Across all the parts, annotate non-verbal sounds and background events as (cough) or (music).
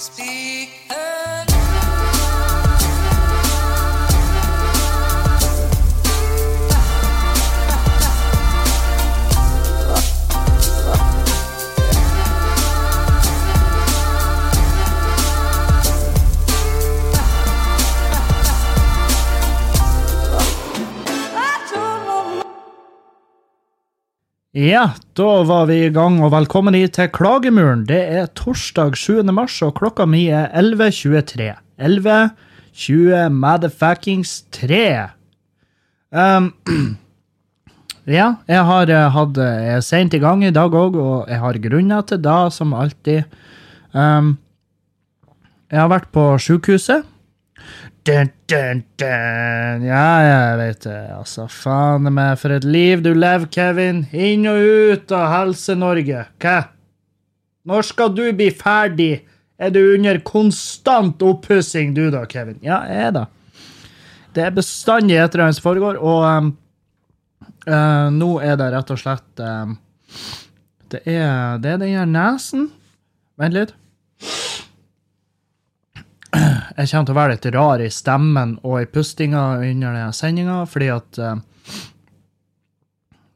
Speak Ja, da var vi i gang, og velkommen hit til Klagemuren. Det er torsdag 7. mars, og klokka mi er 11.23. 11.20 motherfuckings 3. Um, (clears throat) ja, jeg har eh, hatt Jeg er sent i gang i dag òg, og jeg har grunner til det, som alltid. Um, jeg har vært på sjukehuset. Dun, dun, dun. Ja, jeg vet det. Altså, faen meg for et liv du lever, Kevin. Inn og ut av Helse-Norge. Hva? Når skal du bli ferdig? Er du under konstant oppussing, du da, Kevin? Ja, jeg det. Det er bestandig et eller annet som foregår, og um, uh, nå er det rett og slett um, Det er, det er den her nesen. Vent litt. Jeg kommer til å være litt rar i stemmen og i pustinga under denne sendinga, fordi at uh,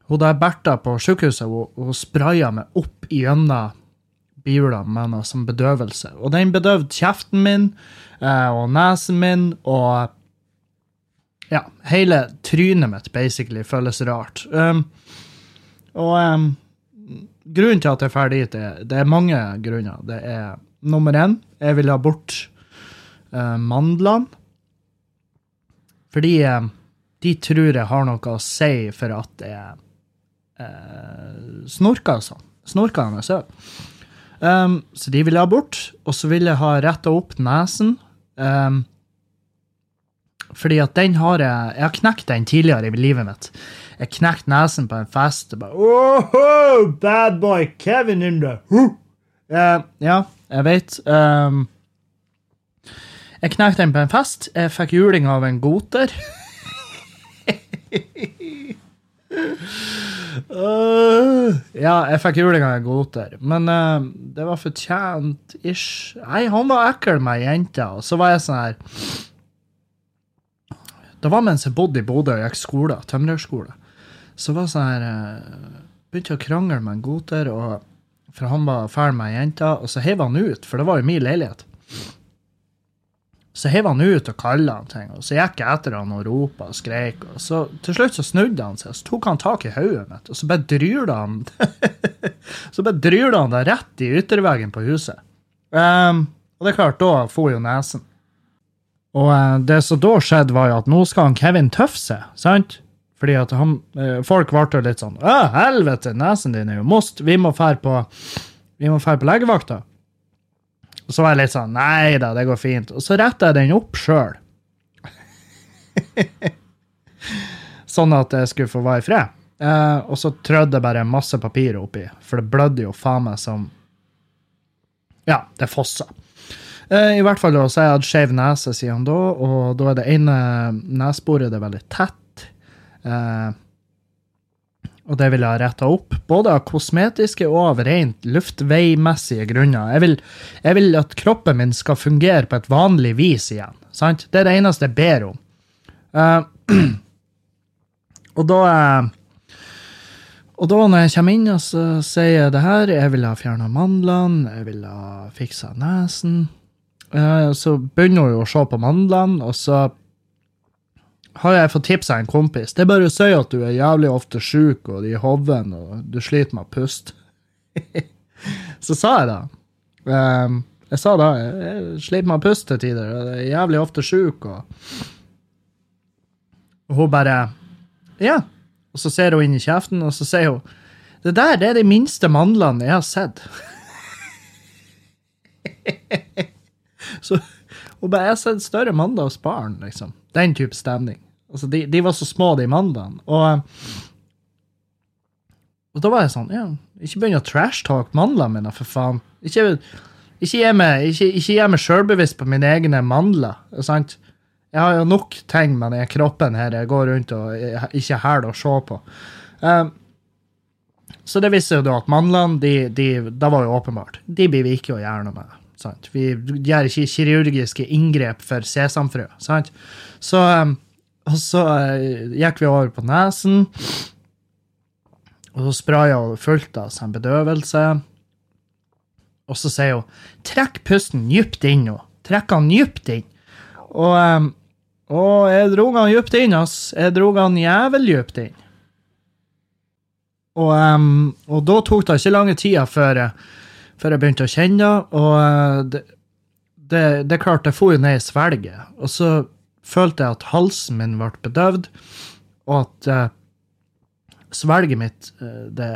hun der Bertha på sykehuset hun, hun spraya meg opp gjennom bihula med noe som bedøvelse. Og den bedøvde kjeften min uh, og nesen min og Ja, hele trynet mitt basically føles rart. Um, og um, grunnen til at jeg ferdig dit, det er mange grunner. Det er nummer én, jeg vil ha bort eh, mandlene. Fordi uh, de tror jeg har noe å si for at jeg uh, snorker sånn. Snorker med. Um, så de vil jeg ha bort. Og så vil jeg ha retta opp nesen. Um, fordi at den har jeg Jeg har knekt den tidligere i livet mitt. Jeg knekte nesen på en fest. og bare, oh, Bad boy Kevin in the uh, Ja, jeg vet. Um, jeg knekte den på en fest. Jeg fikk juling av en goter. uh, (laughs) ja, jeg fikk juling av en goter, men uh, det var fortjent ish. Nei, han var ekkel med ei jente, og så var jeg sånn her Det var mens jeg bodde i Bodø og gikk skole, tømrerskole. Så var jeg sånn her uh, Begynte å krangle med en goter, og, for han var ferdig med ei jente, og så heiv han ut, for det var jo min leilighet. Så heiv han ut og kalla han ting, og så gikk jeg etter han og ropa og skreik. Og så til slutt så snudde han seg, så tok han tak i hodet mitt, og så bare dryla han (laughs) Så bare dryla han det rett i ytterveggen på huset. Um, og det er klart, da for jo nesen. Og uh, det som da skjedde, var jo at nå skal han Kevin tøffe seg, sant? Fordi at han, uh, folk ble jo litt sånn Å, helvete, nesen din er jo most, vi må fære på, vi må fære på legevakta. Og så var jeg litt sånn Nei da, det går fint. Og så retta jeg den opp sjøl. (laughs) sånn at jeg skulle få være i fred. Eh, og så trødde jeg bare masse papir oppi, for det blødde jo faen meg som Ja, det fossa. Eh, I hvert fall så jeg hadde skeiv nese siden da, og da er det ene neseboret veldig tett. Eh, og det vil jeg ha retta opp, både av kosmetiske og av rent luftveimessige grunner. Jeg vil, jeg vil at kroppen min skal fungere på et vanlig vis igjen. sant? Det er det eneste jeg ber om. Uh, (clears throat) og da eh, Og da når jeg kommer inn og så sier jeg det her, jeg vil ha fjerna mandlene, jeg vil ha fiksa nesen, eh, så begynner hun å se på mandlene, og så har jeg fått tips av en kompis. Det er bare å si at du er jævlig ofte sjuk og i hoven og du sliter med å puste. (laughs) så sa jeg det. Um, jeg sa da jeg, sliter med å puste til tider. og Jeg er jævlig ofte sjuk. Og, og hun bare Ja. Og så ser hun inn i kjeften, og så sier hun Det der det er de minste mandlene jeg har sett. (laughs) så hun bare Jeg har sett større mandler hos barn, liksom. Den type stemning. Altså, de, de var så små, de mandlene. Og, og da var jeg sånn ja, Ikke begynn å trash-talk mandlene mine, for faen. Ikke, ikke gi meg, ikke, ikke meg sjølbevisst på mine egne mandler. sant? Jeg har jo nok ting med den kroppen her jeg går rundt og ikke hæler å se på. Um, så det viser jo da at mandlene, de, de, det var jo åpenbart, de blir vi ikke å gjøre noe med. Sant? Vi gjør ikke kirurgiske inngrep for sesamfrø. Sant? Så, um, og så eh, gikk vi over på nesen, og så spraya hun fullt av sånn bedøvelse. Og så sier hun 'trekk pusten dypt inn nå'. Trekk han dypt inn. Og, og jeg dro han dypt inn, ass. Jeg dro han jævlig dypt inn. Og, um, og da tok det ikke lange tida før, før jeg begynte å kjenne det. Og det, det, det klarte jeg for jo ned i svelget. Og så følte jeg at halsen min ble bedøvd, og at uh, svelget mitt uh, det,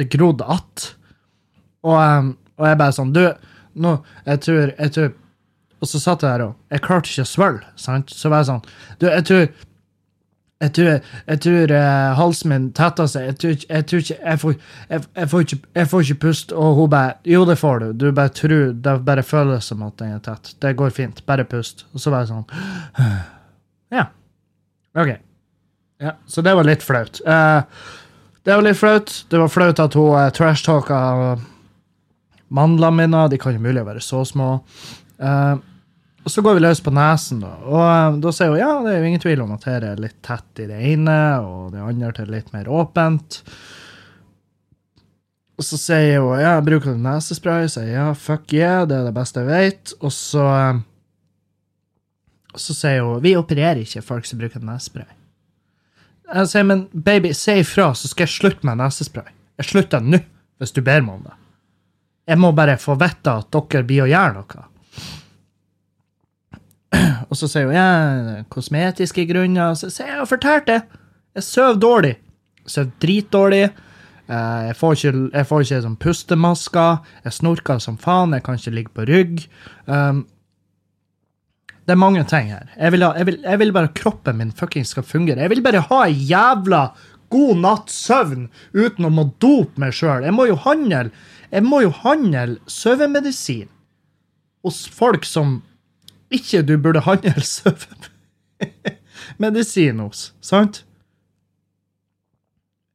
det grodde att. Og, um, og jeg bare sånn Du, nå, jeg tror, jeg tror Og så satt jeg der og Jeg klarte ikke å svelge, sant? Så var jeg sånn Du, jeg tror jeg tror, jeg tror uh, halsen min tetter seg. Jeg tror, jeg tror ikke jeg får, jeg, jeg, får ikke jeg får ikke puste. Og hun bare Jo, det får du. Du bare tror Det bare føles som at den er tett. Det går fint. Bare pust. Og så var jeg sånn (sighs) Ja. OK. Ja, Så det var litt flaut. Uh, det var litt flaut. Det var flaut at hun uh, trashtalka mandlene mine. De kan jo mulig være så små. Eh, og så går vi løs på nesen, da. Og eh, da sier hun ja, det er jo ingen tvil om at her er litt tett i det ene, og det andre til litt mer åpent. Og så sier hun ja, bruker du nesespray? Sier ja, fuck yeah, det er det beste jeg vet. Og så eh, så sier hun vi opererer ikke folk som bruker nesespray. Jeg sier, men baby, si ifra, så skal jeg slutte med nesespray. Jeg slutter nå, hvis du ber meg om det. Jeg må bare få vite at dere blir å gjøre noe. (clears throat) Og så sier hun ja, kosmetiske grunner. Og så sier jeg, har fortalt det. Jeg sover dårlig. Sover dritdårlig. Eh, Jeg får ikke, jeg får ikke sånn pustemasker. Jeg snorker som faen. Jeg kan ikke ligge på rygg. Um, det er mange ting her. Jeg vil, ha, jeg, vil, jeg vil bare kroppen min fucking skal fungere. Jeg vil bare ha ei jævla god natts søvn uten å må dope meg sjøl. Jeg må jo handle Jeg handle søvnmedisin hos folk som ikke du burde handle søvnmedisin (laughs) hos, sant?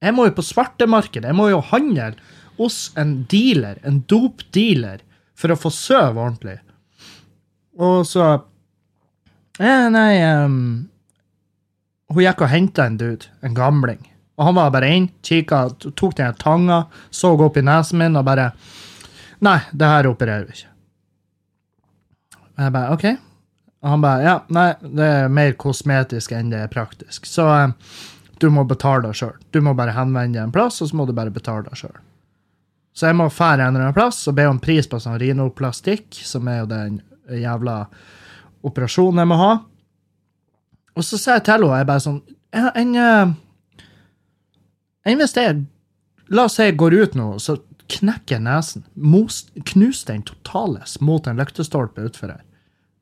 Jeg må jo på svartemarkedet. Jeg må jo handle hos en dealer, en dopdealer, for å få sove ordentlig. Og så eh, Nei um, Hun gikk og henta en dude, en gamling. Og han var bare inn, kikka, tok den tanga, så opp i nesen min og bare Nei, det her opererer vi ikke. Jeg bare OK. Og han bare Ja, nei, det er mer kosmetisk enn det er praktisk. Så eh, du må betale deg sjøl. Du må bare henvende deg en plass, og så må du bare betale deg sjøl. Så jeg må fære en eller annen plass og be om pris på sånn rinoplastikk, som er jo den jævla operasjonen jeg må ha. Og så sier jeg til henne, jeg bare sånn ja, en, en enn hvis jeg La oss si jeg går ut nå, så knekker jeg nesen. Knuser den totales mot en lyktestolpe utfor her.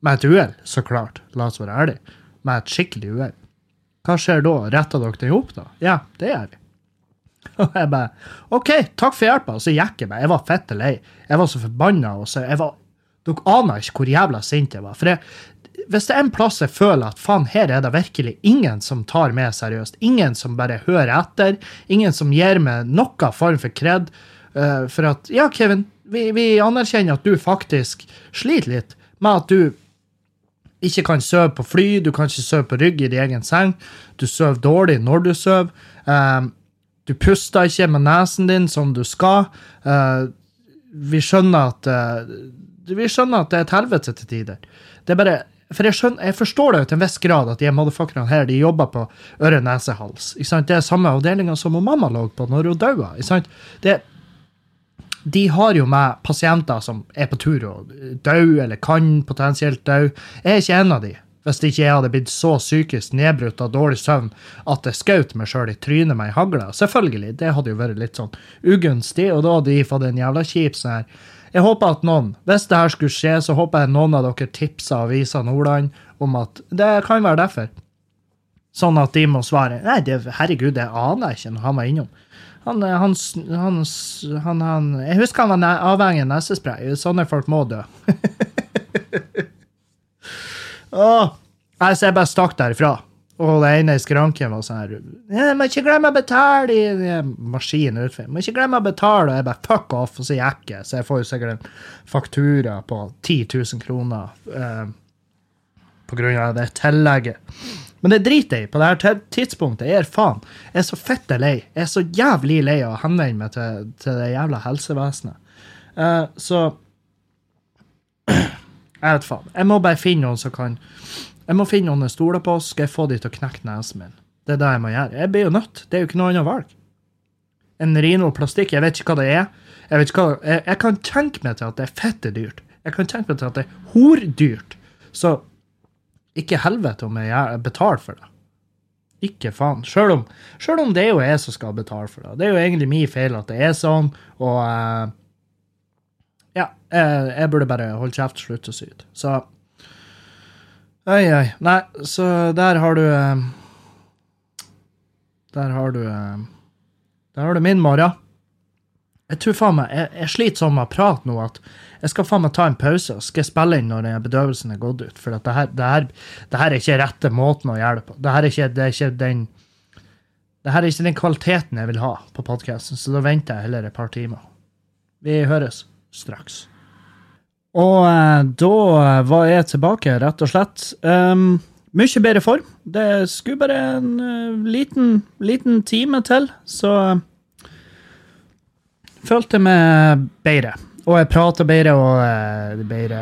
Med et uhell, så klart. La oss være ærlige. Med et skikkelig uhell. Hva skjer da? Retter dere det i hop, da? Ja, det gjør vi. (laughs) Og jeg bare OK, takk for hjelpa. Og så gikk jeg meg. Jeg var fette lei. Jeg var så forbanna. Dere aner ikke hvor jævla sint jeg var. For jeg, hvis det er en plass jeg føler at faen, her er det virkelig ingen som tar meg seriøst, ingen som bare hører etter, ingen som gir meg noen form for kred, uh, for at Ja, Kevin, vi, vi anerkjenner at du faktisk sliter litt med at du ikke kan sove på fly, du kan ikke sove på rygg i din egen seng, du sover dårlig når du sover, Um, du puster ikke med nesen din som du skal. Uh, vi skjønner at uh, vi skjønner at det er et helvete til tider. Det er bare, for jeg, skjønner, jeg forstår det jo til en viss grad at de motherfuckerne her de jobber på øre, nese, hals. Ikke sant? Det er samme avdelinga som mamma lå på når hun daua. Det, de har jo med pasienter som er på tur og dør, eller kan potensielt dø. Jeg er ikke en av de. Hvis ikke jeg hadde blitt så psykisk nedbrutt av dårlig søvn at jeg skjøt meg sjøl i trynet med ei hagle. Selvfølgelig, det hadde jo vært litt sånn ugunstig, og da hadde de fått en jævla kjip sånn her Jeg håper at noen, hvis det her skulle skje, så håper jeg noen av dere tipser Avisa Nordland om at det kan være derfor. Sånn at de må svare Nei, det, herregud, det aner jeg ikke når han var innom. Han, han, han, han, Jeg husker han var avhengig av nesespray. Sånne folk må dø. (laughs) Åh. Nei, så jeg bare stakk derifra. Og det ene i skranken var sånn her «Jeg Må ikke glemme å betale i den maskinen utenfor. Må ikke glemme å betale. Og jeg bare fuck off, og så gikk jeg. Så jeg får jo sikkert en faktura på 10 000 kroner eh, på grunn av det tillegget. Men det driter jeg i på det her tidspunktet. Jeg er faen. Jeg er så fette lei. Jeg er så jævlig lei av å henvende meg til, til det jævla helsevesenet. Uh, så (clears throat) Jeg vet faen. Jeg må bare finne noen som kan Jeg må finne noen jeg stoler på, skal jeg få de til å knekke nesen min. Det er det jeg må gjøre. Jeg blir jo nødt. Det er jo ikke noe annet valg. En Rino-plastikk, jeg vet ikke hva det er. Jeg, vet ikke hva, jeg, jeg kan tenke meg til at det er fette dyrt. Jeg kan tenke meg til at det er hordyrt. Så ikke helvete om jeg betaler for det. Ikke faen. Sjøl om, selv om det er jo jeg som skal betale for det. Det er jo egentlig min feil at det er sånn, og uh, ja, jeg, jeg burde bare holde kjeft slutte å syte. Så Oi, oi. Nei, så der har du eh, Der har du eh, Der har du min morgen. Jeg tror faen meg, jeg, jeg sliter sånn med å prate nå at jeg skal faen meg ta en pause og skal spille inn når bedøvelsen er gått ut. For det, her, det, her, det her er ikke rette måten å gjøre det på. Det her er ikke, er ikke den det her er ikke den kvaliteten jeg vil ha på podkasten, så da venter jeg heller et par timer. Vi høres straks. Og eh, da var jeg tilbake, rett og slett. Um, mye bedre form. Det skulle bare en uh, liten, liten time til, så følte jeg meg bedre. Og jeg prater bedre, og eh, bedre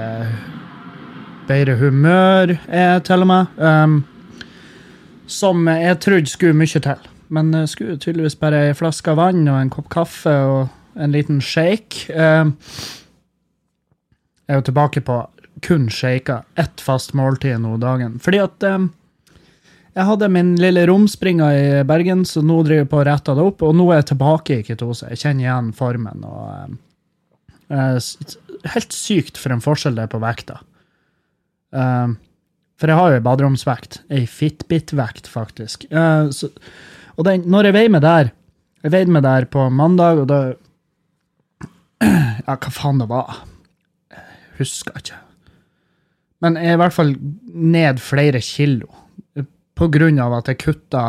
Bedre humør jeg til og med. Um, som jeg trodde skulle mye til. Men det skulle tydeligvis bare ei flaske vann og en kopp kaffe og en liten shake. Um, jeg er jo tilbake på kun shaker ett fast måltid nå dagen. Fordi at um, jeg hadde min lille romspringa i Bergen, så nå driver jeg på å rette det opp. Og nå er jeg tilbake i ketose. Jeg kjenner igjen formen. og um, eh, Helt sykt for en forskjell det er på vekta. Um, for jeg har jo ei baderomsvekt. Ei Fitbit-vekt, faktisk. Eh, og den, når jeg veier meg der Jeg veide meg der på mandag, og da (clears throat) Ja, hva faen det var? Jeg husker ikke. Men jeg er i hvert fall ned flere kilo. På grunn av at jeg kutta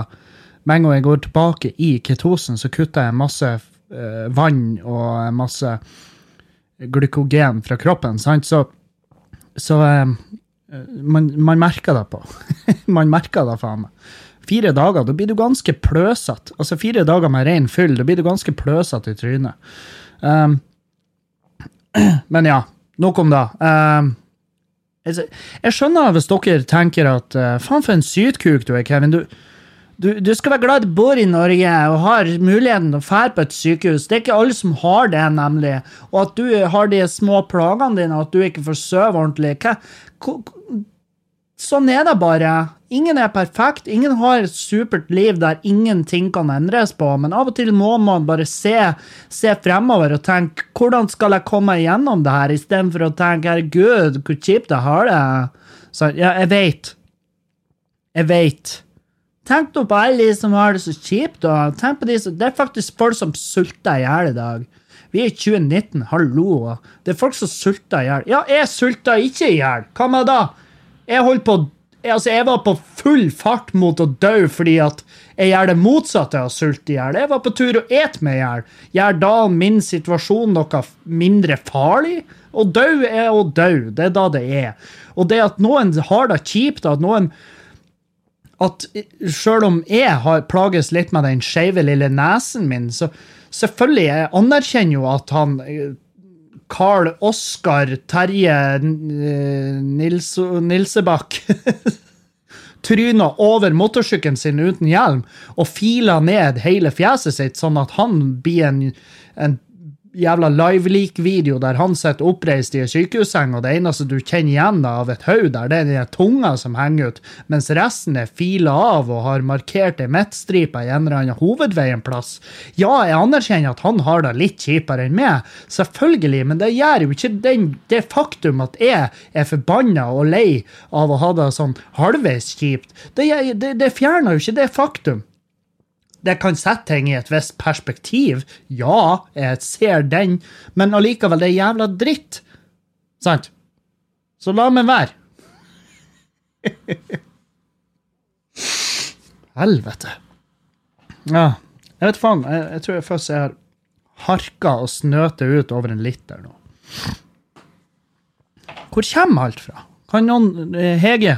Med en gang jeg går tilbake i ketosen, så kutter jeg masse eh, vann og masse glykogen fra kroppen. Sant? Så, så eh, man, man merker det på. (laughs) man merker det faen meg. Fire dager, da blir du ganske pløsete. Altså fire dager med rein fyll, da blir du ganske pløsete i trynet. Um, (clears throat) men ja, nok om det. Um, jeg, skjønner hvis dere tenker at uh, faen for en sytkuk du er, Kevin. Du, du, du skal være glad du bor i Norge og har muligheten til å fære på et sykehus. Det er ikke alle som har det, nemlig. Og at du har de små plagene dine, og at du ikke får sove ordentlig. Hva, sånn er det bare. Ingen er perfekt. Ingen har et supert liv der ingenting kan endres på. Men av og til må man bare se, se fremover og tenke hvordan skal jeg komme meg gjennom det her, istedenfor å tenke herregud, hvor kjipt jeg har det. Så ja, jeg vet. Jeg vet. Tenk nå på alle de som har det så kjipt. Tenk på de som, det er faktisk folk som sulter i hjel i dag. Vi er i 2019, hallo. Det er folk som sulter i hjel. Ja, jeg sulter ikke i hjel. Hva med da? Jeg holdt på jeg, altså, jeg var på full fart mot å dø fordi at jeg gjør det motsatte av å sulte i hjel. Jeg var på tur å ete meg i hjel. Gjør da min situasjon noe mindre farlig? Å dø er å dø. Det er da det er. Og det at noen har det kjipt, at noen at selv om jeg har plages litt med den skeive lille nesen min, så selvfølgelig jeg anerkjenner jo at han Carl Oskar Terje eh, Nils, Nilsebakk (laughs) tryna over motorsykkelen sin uten hjelm og fila ned hele fjeset sitt, sånn at han blir en, en jævla live-lik video der han sitter oppreist i ei sykehusseng, og det eneste du kjenner igjen av et hode der, det er den tunga som henger ut, mens resten er fila av og har markert ei midtstripe i en eller annen hovedvei en plass. Ja, jeg anerkjenner at han har det litt kjipere enn meg, selvfølgelig, men det gjør jo ikke den, det faktum at jeg er forbanna og lei av å ha det sånn halvveis kjipt. Det, det, det fjerner jo ikke det faktum det kan sette ting i et visst perspektiv. Ja, jeg ser den, men allikevel, det er jævla dritt. Sant? Så la meg være. (laughs) Helvete. Ja, jeg vet faen. Jeg, jeg tror jeg først jeg har harka og snøte ut over en liter nå. Hvor kommer alt fra? Kan noen eh, Hege,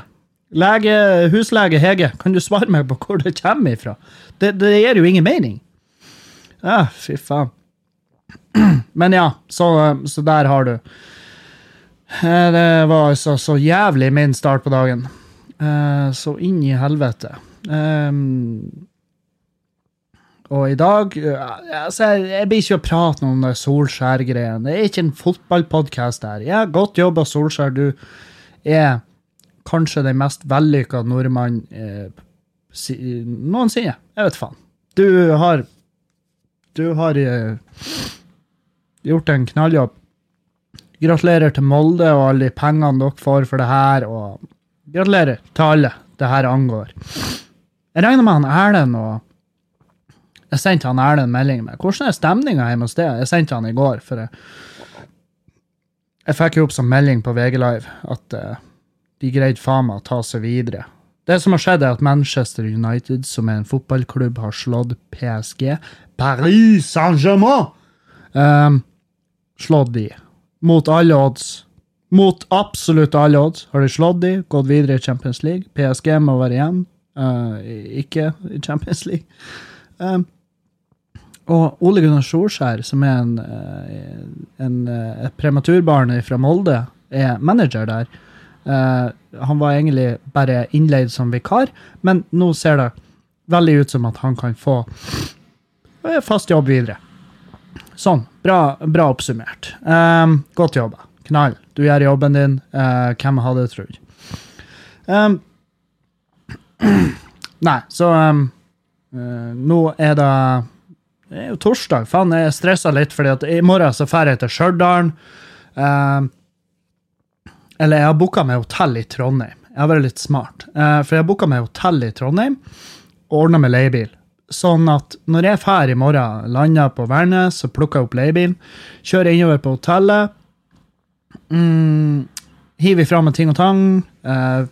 lege, huslege Hege, kan du svare meg på hvor det kommer ifra? Det, det gir jo ingen mening. Ja, fy faen. (clears throat) Men ja, så, så der har du. Eh, Det var altså så jævlig min start på dagen. Eh, Så inn i helvete. Um, og i dag eh, altså, jeg, blir ikke å prate noe om Solskjær-greien. Det er ikke en fotballpodkast her. Ja, godt jobba, Solskjær. Du er kanskje den mest vellykka nordmann eh, si, noensinne. Jeg vet faen. Du har Du har uh, gjort en knalljobb. Gratulerer til Molde og alle de pengene dere får for det her, og gratulerer til alle det her angår. Jeg regner med han Erlend og Jeg sendte han Erlend melding med hvordan er stemninga hjemme hos deg. Jeg sendte han i går, for jeg, jeg fikk jo opp som melding på VG Live at uh, de greide faen meg å ta seg videre. Det som har skjedd, er at Manchester United, som er en fotballklubb, har slått PSG. Paris Saint-Germain! Um, slått de. Mot alle odds. Mot absolutt alle odds har de slått de, gått videre i Champions League. PSG må være igjen, uh, ikke i Champions League. Um, og Ole Gunnar Solskjær, som er en, eh, en, eh, et prematurbarn fra Molde, er manager der. Eh, han var egentlig bare innleid som vikar, men nå ser det veldig ut som at han kan få eh, fast jobb videre. Sånn. Bra, bra oppsummert. Um, godt jobba. Knall. Du gjør jobben din. Uh, hvem hadde trodd? Um, (clears throat) nei, så um, uh, Nå er det Det er jo torsdag. Faen, jeg er stressa litt, fordi at i morgen så drar jeg til Stjørdal. Um, eller jeg har booka meg hotell i Trondheim. Jeg har vært litt smart. Eh, for jeg har booka meg hotell i Trondheim og ordna med leiebil. Sånn at når jeg drar i morgen, lander på Værnes, så plukker jeg opp leiebilen, kjører innover på hotellet, mm, hiver fra med ting og tang, eh,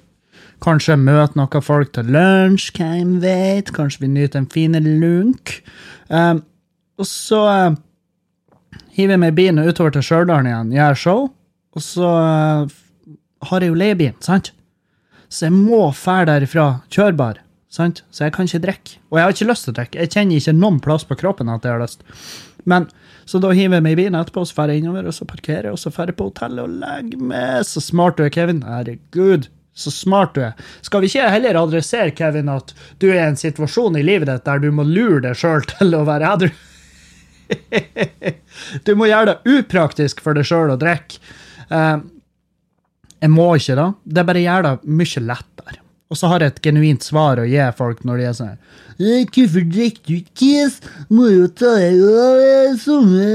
kanskje møter noen folk til lunsj, hvem vet, kanskje vi nyter en fin lunk. Eh, og så uh, hiver jeg meg i bilen utover til Stjørdal igjen, gjør show, og så eh, har jeg jo leiebil, sant? Så jeg må fære derifra kjørbar, sant? Så jeg kan ikke drikke. Og jeg har ikke lyst til å drikke. Jeg kjenner ikke noen plass på kroppen at jeg har lyst. Men, så da hiver jeg meg i bilen etterpå, så drar jeg innover, og så parkerer jeg, og så drar jeg på hotellet og legger meg. Så smart du er, Kevin. Herregud, så smart du er. Skal vi ikke heller adressere, Kevin, at du er i en situasjon i livet ditt der du må lure deg sjøl (laughs) til å være edru? (laughs) du må gjøre det upraktisk for deg sjøl å drikke. Eh, jeg må ikke, da. Det bare gjør det mye lettere. Og så har jeg et genuint svar å gi folk når de er sånn «Eh, Hvorfor drikker du ikke, Kiss? Må jo ta deg av sånne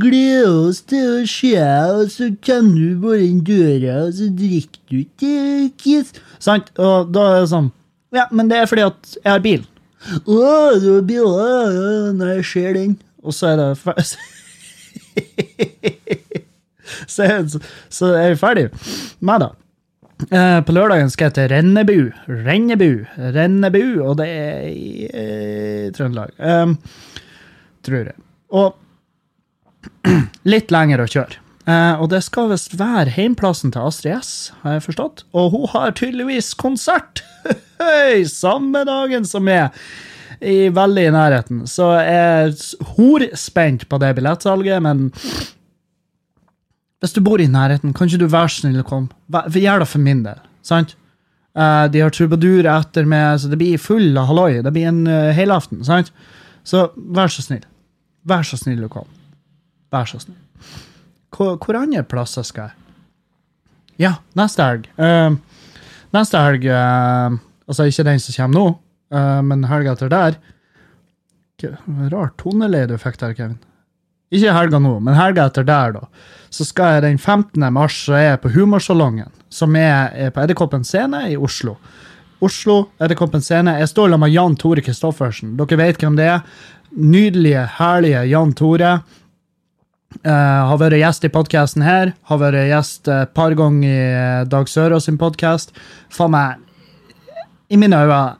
glede oss til å se, og så kommer du bare inn døra, og så drikker du ikke, Kiss. Sant? Og da er det sånn Ja, men det er fordi at jeg har bil. Å, du har bil? Når jeg ser den. Og så er det (laughs) (laughs) så, så er vi ferdig med det. Eh, på lørdagen skal jeg til Rennebu. Rennebu, Rennebu, og det er i eh, Trøndelag. Um, tror jeg. Og (clears throat) litt lenger å kjøre. Eh, og det skal visst være heimplassen til Astrid S, har jeg forstått. Og hun har tydeligvis konsert (laughs) samme dagen som jeg. I, veldig i nærheten. Så jeg er horspent på det billettsalget, men hvis du bor i nærheten, kan ikke du være så snill å komme? Gjør det for min del. sant? Uh, de har trubadur etter meg, så det blir full av halloi. Det blir en uh, helaften. sant? Så vær så snill. Vær så snill å komme. Vær så snill. Hvor, hvor andre plasser skal jeg? Ja, neste helg. Uh, neste helg uh, Altså ikke den som kommer nå, uh, men helga etter der. Rart toneleie du fikk der, Kevin. Ikke helga nå, men helga etter der, da. Så skal jeg den 15. mars så er jeg på Humorsalongen, som er, er på Edderkoppen scene i Oslo. Oslo, Edderkoppen scene. Jeg står sammen med Jan Tore Kristoffersen. Dere vet hvem det er. Nydelige, herlige Jan Tore. Uh, har vært gjest i podkasten her. Har vært gjest et par ganger i eh, Dag Sørås sin podkast. Faen meg, i mine øyne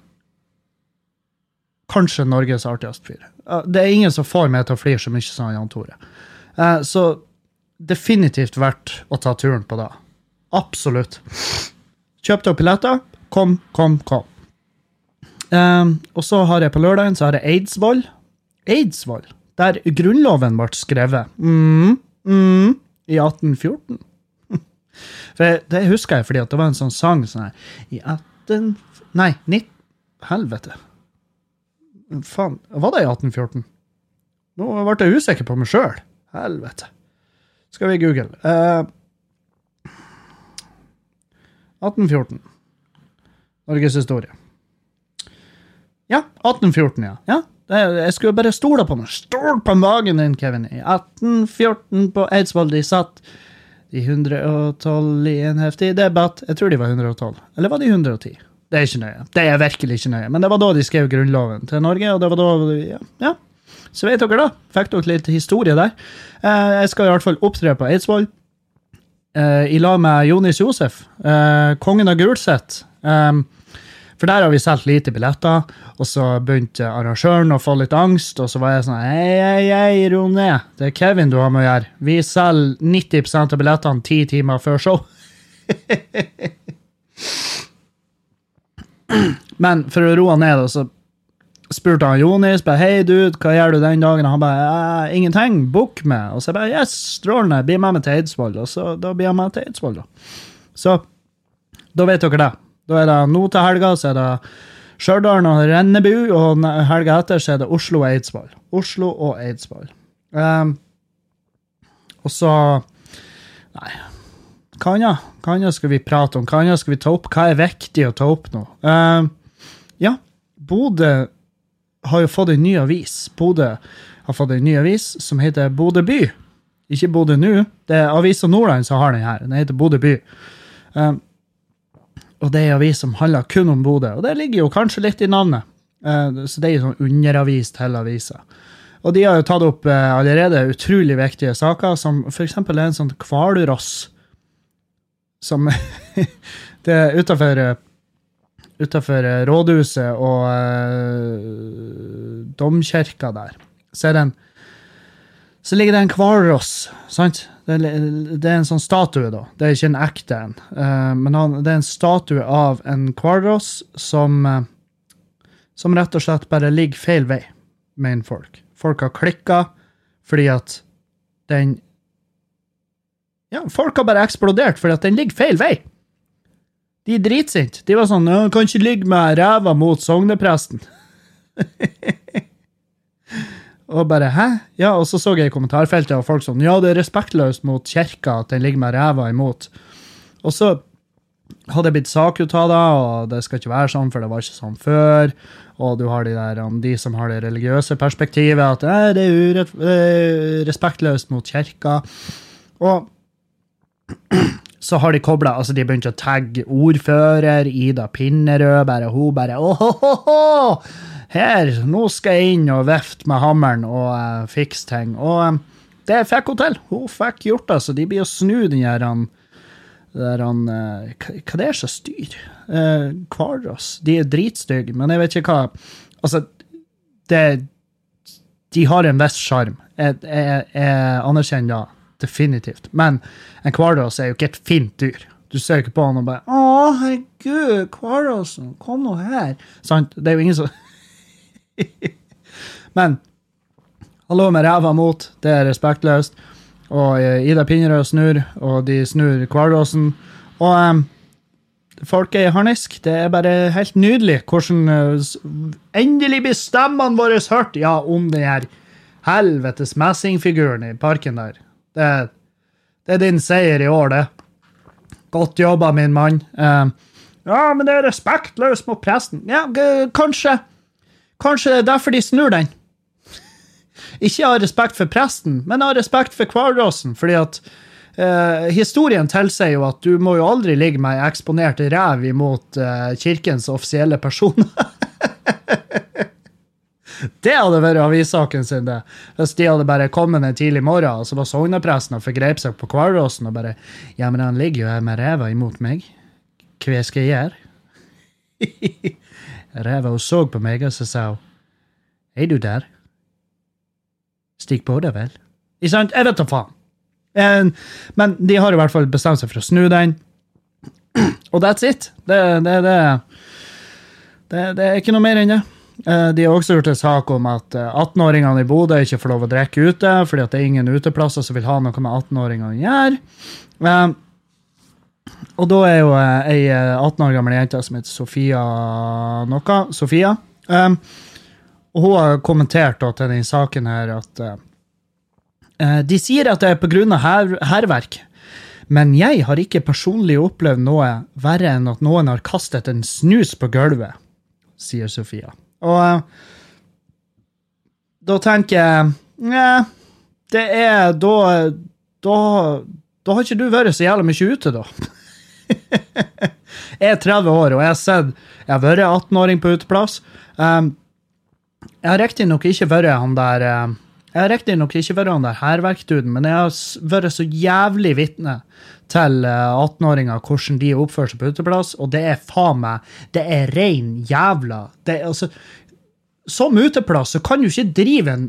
kanskje Norges artigste fyr. Eh, Det er ingen som får meg til å flire så mye som Jan Tore. Eh, Så definitivt verdt å ta turen på det. Absolutt. Kjøp dere billetter. Kom, kom, kom. Um, og så har jeg på lørdagen så har jeg Eidsvoll. Eidsvoll, der Grunnloven ble skrevet. Mm, mm, I 1814. (laughs) For det husker jeg fordi det var en sånn sang sånn her I 18... Nei, 19... Helvete. Faen, var det i 1814? Nå ble jeg usikker på meg sjøl. Helvete. Skal vi google. Eh, 1814. Norges historie. Ja, 1814, ja. ja. Jeg skulle bare stole på meg. Stol på magen din, Kevin. I 1814 på Eidsvoll de satt de 112 i en heftig debatt. Jeg tror de var 112. Eller var de 110? Det er ikke nøye. Det er virkelig ikke nøye. Men det var da de skrev grunnloven til Norge, og det var da Ja. ja. Så vet dere da. Fikk dere litt historie der. Eh, jeg skal i hvert fall opptre på Eidsvoll eh, i lag med Jonis Josef, eh, kongen av Gulset. For der har vi solgt lite billetter, og så begynte arrangøren å få litt angst, og så var jeg sånn Hei, hei, hei, ro ned. Det er Kevin du har med å gjøre. Vi selger 90% av billettene ti timer før show. (laughs) Men for å roe han ned, så spurte han Jonis hei dude, hva gjør du den dagen? Og han bare «Eh, ingenting, book meg. Og så jeg bare yes, strålende, bli med meg til Eidsvoll. Og så da blir jeg med til Eidsvoll, da. Så da vet dere det. Da er det nå til helga, så er det Stjørdal og Rennebu, og helga etter så er det Oslo og Eidsvoll. Oslo og Eidsvoll. Um, og så Nei. Hva annet Hva annet skal vi prate om? Hva annet skal vi ta opp? Hva er viktig å ta opp nå? Uh, ja, Bodø har jo fått en ny avis. Bodø har fått en ny avis som heter Bodø by. Ikke Bodø nå. Det er Avisa Nordland som har den her. Den heter Bodø by. Uh, og det er en avis som handler kun om Bodø. Og det ligger jo kanskje litt i navnet. Uh, så det er jo sånn underavis til avisa. Og de har jo tatt opp allerede utrolig viktige saker, som eksempel en sånn hvalross som (laughs) Det er utafor Utafor rådhuset og uh, domkirka der. Så er det en så ligger det en kvaros sant? Det det er en sånn statue, da. Det er ikke en ekte en. Uh, men han, det er en statue av en kvaros som uh, Som rett og slett bare ligger feil vei, mener folk. Folk har klikka fordi at den Ja, folk har bare eksplodert fordi at den ligger feil vei. De er dritsinte. De var sånn «Ja, 'Kan ikke ligge med ræva mot sognepresten'. (laughs) Og bare 'hæ?' Ja, og så så jeg i kommentarfeltet og folk sånn 'ja, det er respektløst mot kirka at den ligger med ræva imot'. Og så hadde jeg blitt sakut av det, og det skal ikke være sånn, for det var ikke sånn før. Og du har de der, de som har det religiøse perspektivet, at det er urett, respektløst mot kirka. Og så har de kobla altså De begynte å tagge ordfører Ida Pinnerød. bare Hun bare Åhåhå! Her, nå skal jeg inn og vifte med hammeren og uh, fikse ting. Og um, det fikk hun til. Hun fikk gjort det. Så de blir å snu den her han, der han uh, hva, det er som styr? Uh, Kvaros. De er dritstygge, men jeg vet ikke hva Altså, det De har en viss sjarm. Jeg, jeg, jeg anerkjenner det definitivt. Men en hvalross er jo ikke et fint dyr. Du ser ikke på han og bare 'Å, herregud, hvalrossen, kom nå her.' Sant? Det er jo ingen som (laughs) Men hallo med ræva mot, det er respektløst. Og eh, Ida Pinnerød snur, og de snur hvalrossen. Og um, folk er i harnisk. Det er bare helt nydelig hvordan uh, Endelig blir stemmene våre hørt! Ja, om den her helvetes messingfiguren i parken der. Det, det er din seier i år, det. Godt jobba, min mann. Uh, ja, men det er respektløst mot presten. Ja, kanskje. Kanskje det er derfor de snur den. (laughs) Ikke av respekt for presten, men av respekt for hvalrossen. Fordi at eh, historien tilsier jo at du må jo aldri ligge med ei eksponert rev imot eh, kirkens offisielle personer. (laughs) Det hadde vært avissaken sin, det. Hvis de hadde bare kommet en tidlig morgen, og så var sognepresten og forgrep seg på hvalrossen og bare Ja, men han ligger jo her med ræva imot meg. Hva skal jeg gjøre? (laughs) Ræva hun så på meg, og så sa hun Er du der? Stikk på deg, vel? Ikke sant? Jeg vet da faen. Eh, Men de har i hvert fall bestemt seg for å snu den. (clears throat) Og that's it. Det, det, det, det, det er ikke noe mer enn det. Eh, De har også gjort en sak om at eh, 18-åringene i Bodø ikke får lov å drikke ute, fordi det er ingen uteplasser som vil ha noe med 18-åringene å gjøre. Eh, Og da er jo eh, ei eh, 18 år gammel jente som heter Sofia noe. Sofia. eh, Og hun har kommentert til den saken her at eh, eh, de sier at det er pga. Hærverk. Men jeg har ikke personlig opplevd noe verre enn at noen har kastet en snus på gulvet, sier Sofia. Og eh, da tenker jeg Nei, det er da Da, da har ikke du vært så jævlig mye ute, da. (laughs) jeg er 30 år, og jeg har sett Jeg har vært 18-åring på uteplass. Um, jeg har riktignok ikke vært han der eh, Jeg har riktignok ikke vært han der hærverkduden, men jeg har vært så jævlig vitne til eh, 18-åringer hvordan de oppfører seg på uteplass, og det er faen meg Det er rein jævla det altså, Som uteplass så kan du ikke drive en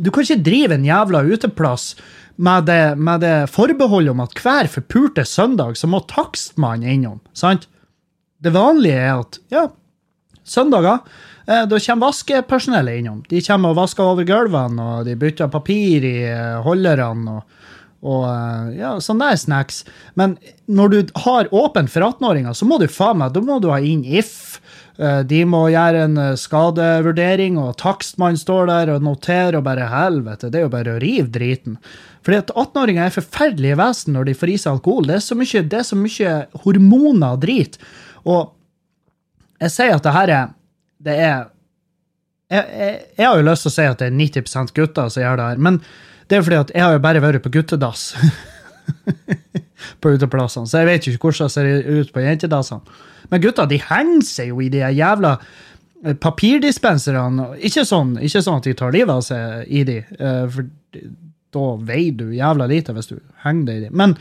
Du kan ikke drive en jævla uteplass med det, med det forbeholdet om at hver forpulte søndag så må takstmannen innom. sant? Det vanlige er at ja, søndager, eh, da kommer vaskepersonellet innom. De kommer og vasker over gulvene, og de bytter papir i eh, holderne. og, og eh, ja, sånn der snacks. Men når du har åpent for 18-åringer, så må du faen meg, da må du ha inn If. Eh, De må gjøre en eh, skadevurdering, og takstmann står der og noterer, og bare helvete, det er jo bare å rive driten. Fordi at 18-åringer er forferdelige vesen når de får i seg alkohol. Det er så mye, det er så mye hormoner og drit. Og jeg sier at det her er Det er jeg, jeg, jeg har jo lyst til å si at det er 90 gutter som gjør det her, men det er fordi at jeg har jo bare vært på guttedass (laughs) på uteplassene, så jeg vet ikke hvordan det ser ut på jentedassene. Men gutta, de henger seg jo i de jævla eh, papirdispenserne. Ikke sånn, ikke sånn at de tar livet av seg i de, eh, for da veier du jævla lite hvis du henger deg i de. Men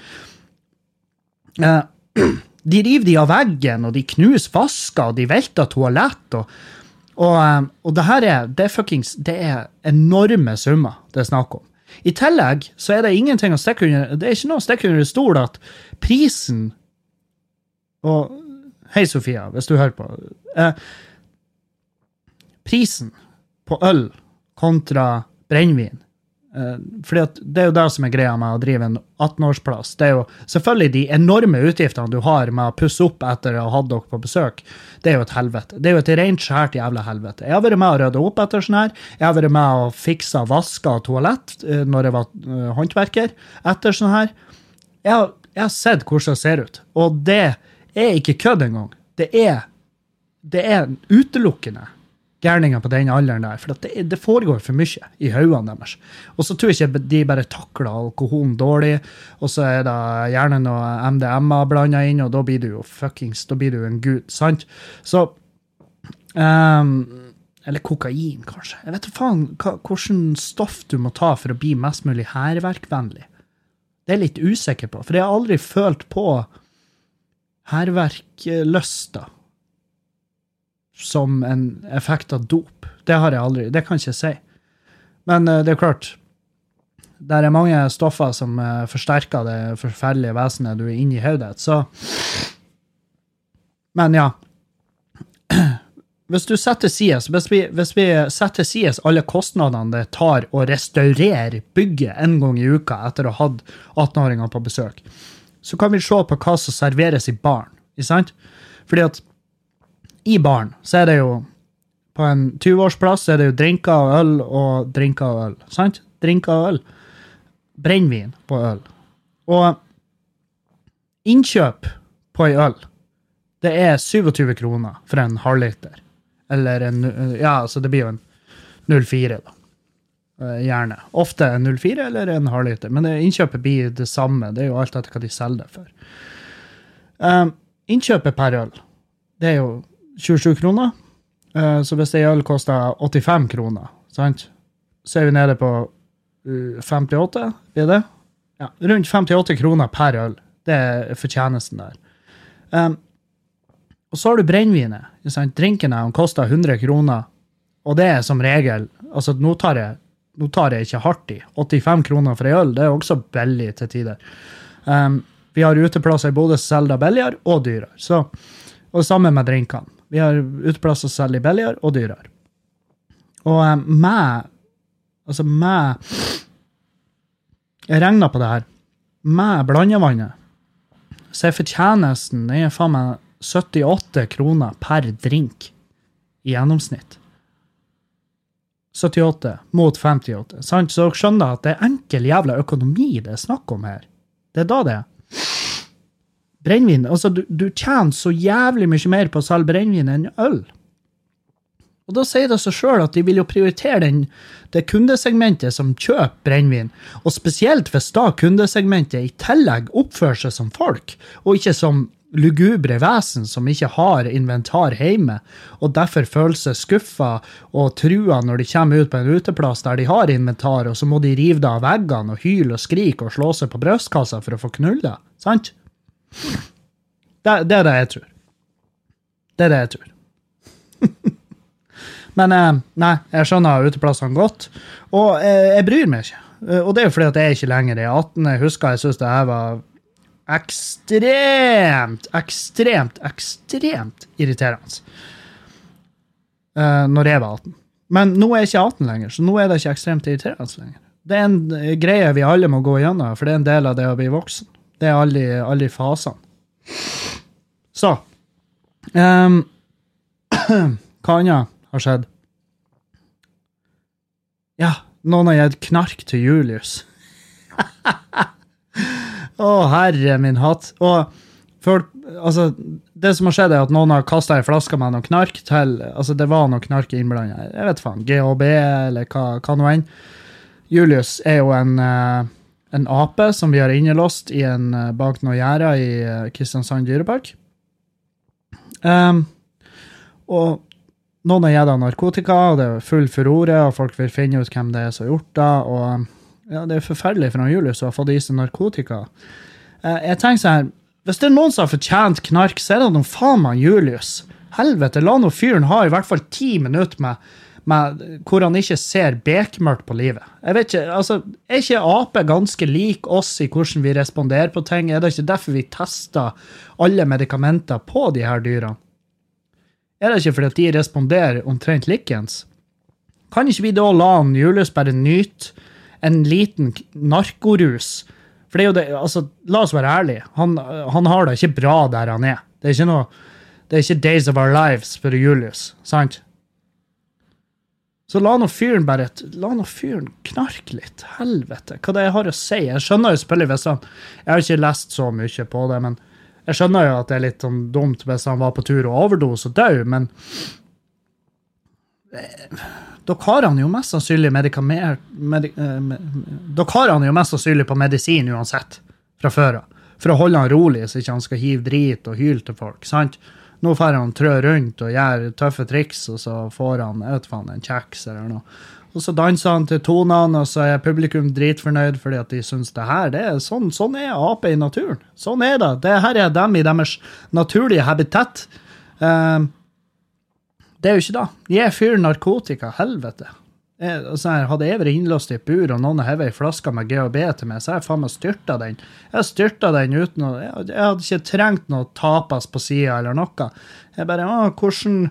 eh, (clears throat) de river de av veggen, og de knuser vasker, og de velter toalett. Og, og, eh, og det her er, det er fuckings, det er enorme summer det er snakk om. I tillegg så er det ingenting å stikke under, det er ikke noe å stikke under stol at prisen Og hei, Sofia, hvis du hører på. Eh, prisen på øl kontra brennevin fordi at Det er jo det som er greia med å drive en 18-årsplass. Det er jo selvfølgelig de enorme utgiftene du har med å pusse opp etter å ha hatt dere på besøk. Det er jo et helvete. Det er jo et rent skjært jævla helvete. Jeg har vært med å rydde opp etter sånn her. Jeg har vært med å fikse vaska toalett eh, når jeg var eh, håndverker etter sånn her. Jeg har, jeg har sett hvordan det ser ut, og det er ikke kødd engang. Det er, det er utelukkende gærninger på den alderen der, for det, det foregår for mye i hodene deres. Og så tror jeg ikke de bare takler alkoholen dårlig, og så er det gjerne noe MDMA blanda inn, og da blir du jo fuckings Da blir du en gud, sant? Så um, Eller kokain, kanskje. Jeg vet da faen hva, stoff du må ta for å bli mest mulig hærverkvennlig. Det er jeg litt usikker på, for jeg har aldri følt på hærverklysta som en effekt av dop. Det har jeg aldri. Det kan jeg ikke si. Men eh, det er klart Det er mange stoffer som eh, forsterker det forferdelige vesenet du er inni hodet ditt, så Men ja. (clears throat) Hvis du setter sies, hvis vi, hvis vi setter sies alle kostnadene det tar å restaurere bygget en gang i uka etter å ha hatt 18-åringer på besøk, så kan vi se på hva som serveres i baren. Fordi at i baren så er det jo På en 20-årsplass er det jo drinker og øl og drinker og øl. Sant? Drinker og øl. Brennevin på øl. Og innkjøp på ei øl, det er 27 kroner for en halvliter. Eller en Ja, altså det blir jo en 04, da. Eh, Gjerne. Ofte en 04 eller en halvliter, men innkjøpet blir det samme. Det er jo alt etter hva de selger det for. Um, innkjøpet per øl, det er jo 27 kroner. Eh, så hvis ei øl koster 85 kroner, sant? så er vi nede på uh, 58, blir det? Ja, rundt 58 kroner per øl. Det er fortjenesten der. Um, og så har du brennevinet. Drinken her, koster 100 kroner. Og det er som regel Altså, nå tar jeg, nå tar jeg ikke hardt i. 85 kroner for ei øl, det er også billig til tider. Um, vi har uteplasser i Bodø som selger billigere og dyrere. Og det samme med drinkene. Vi har uteplasser som selger billigere og dyrere. Og um, med Altså med Jeg regna på det her. Med blandevannet så er fortjenesten den er faen meg 78 kroner per drink i gjennomsnitt. 78 mot 58. Sant? Så dere skjønner at det er enkel jævla økonomi det er snakk om her. Det er da det er. Brennevin Altså, du, du tjener så jævlig mye mer på å selge brennevin enn øl. Og da sier det seg sjøl at de vil jo prioritere den, det kundesegmentet som kjøper brennevin, og spesielt hvis da kundesegmentet i tillegg oppfører seg som folk, og ikke som lugubre vesen som ikke har inventar hjemme, og derfor føler seg skuffa og trua når de kommer ut på en uteplass der de har inventar, og så må de rive det av veggene og hyle og skrike og slå seg på brystkassa for å få knulla, Sant? Det, det er det jeg tror. Det er det jeg tror. (laughs) Men eh, nei, jeg skjønner uteplassene godt. Og eh, jeg bryr meg ikke. Eh, Og det er jo fordi at jeg ikke lenger er 18. Jeg husker jeg syntes det her var ekstremt, ekstremt, ekstremt irriterende. Når jeg var 18. Men nå er jeg ikke 18 lenger, så nå er det ikke ekstremt irriterende lenger. Det er en greie vi alle må gå gjennom, for det er en del av det å bli voksen. Det er alle, alle fasene. Så um, (clears throat) Hva annet har skjedd? Ja, noen har gitt knark til Julius. (laughs) Å, herre min hatt. Og folk, altså, det som har skjedd, er at noen har kasta ei flaske med noe knark til Altså, det var noe knark innblanda. Jeg vet faen. GHB, eller hva, hva nå enn. Julius er jo en, eh, en ape som vi har innelåst i en, eh, bak noen gjerder i eh, Kristiansand dyrepark. Um, og noen har gitt ham narkotika, og det er full furore, og folk vil finne ut hvem det er som har gjort det. og ja, Det er forferdelig for han Julius å ha fått i seg narkotika. Uh, jeg tenker sånn her, Hvis det er noen som har fortjent knark, så er det noen faen meg Julius. Helvete, la nå fyren ha i hvert fall ti minutter med, med hvor han ikke ser bekmørkt på livet. Jeg vet ikke, altså, Er ikke aper ganske lik oss i hvordan vi responderer på ting? Er det ikke derfor vi tester alle medikamenter på de her dyrene? Er det ikke fordi at de responderer omtrent likens? Kan ikke vi da la han Julius bare nyte en liten narkorus? For det er jo det, altså, la oss være ærlige, han, han har det ikke bra der han er. Det er ikke noe, det er ikke Days of Our Lives for Julius, sant? Så la nå fyren bare, la nå fyren knarke litt, helvete, hva det jeg har å si. Jeg skjønner jo selvfølgelig hvis han, jeg har ikke lest så mye på det, men jeg skjønner jo at det er litt sånn dumt hvis han var på tur og overdose og død, men eh, dere har han jo mest sannsynlig medikamer... Medi, eh, dere har han jo mest sannsynlig på medisin uansett, fra før av. For å holde han rolig, så ikke han skal hive drit og hyle til folk. sant? Nå får han trø rundt og gjør tøffe triks, og så får han vet faen, en kjeks eller noe. Og så danser han til tonene, og så er publikum dritfornøyd fordi at de syns det her det er sånn, sånn er ape i naturen. Sånn er det. Det her er dem i deres naturlige habitat. Um, det er jo ikke det. Gi fyren narkotika, helvete. Jeg, altså, hadde jeg vært innlåst i et bur, og noen hevet ei flaske med GHB til meg, så hadde jeg faen meg styrta den. Jeg styrta den uten å Jeg, jeg hadde ikke trengt noe tapas på sida eller noe. Jeg bare Å, hvordan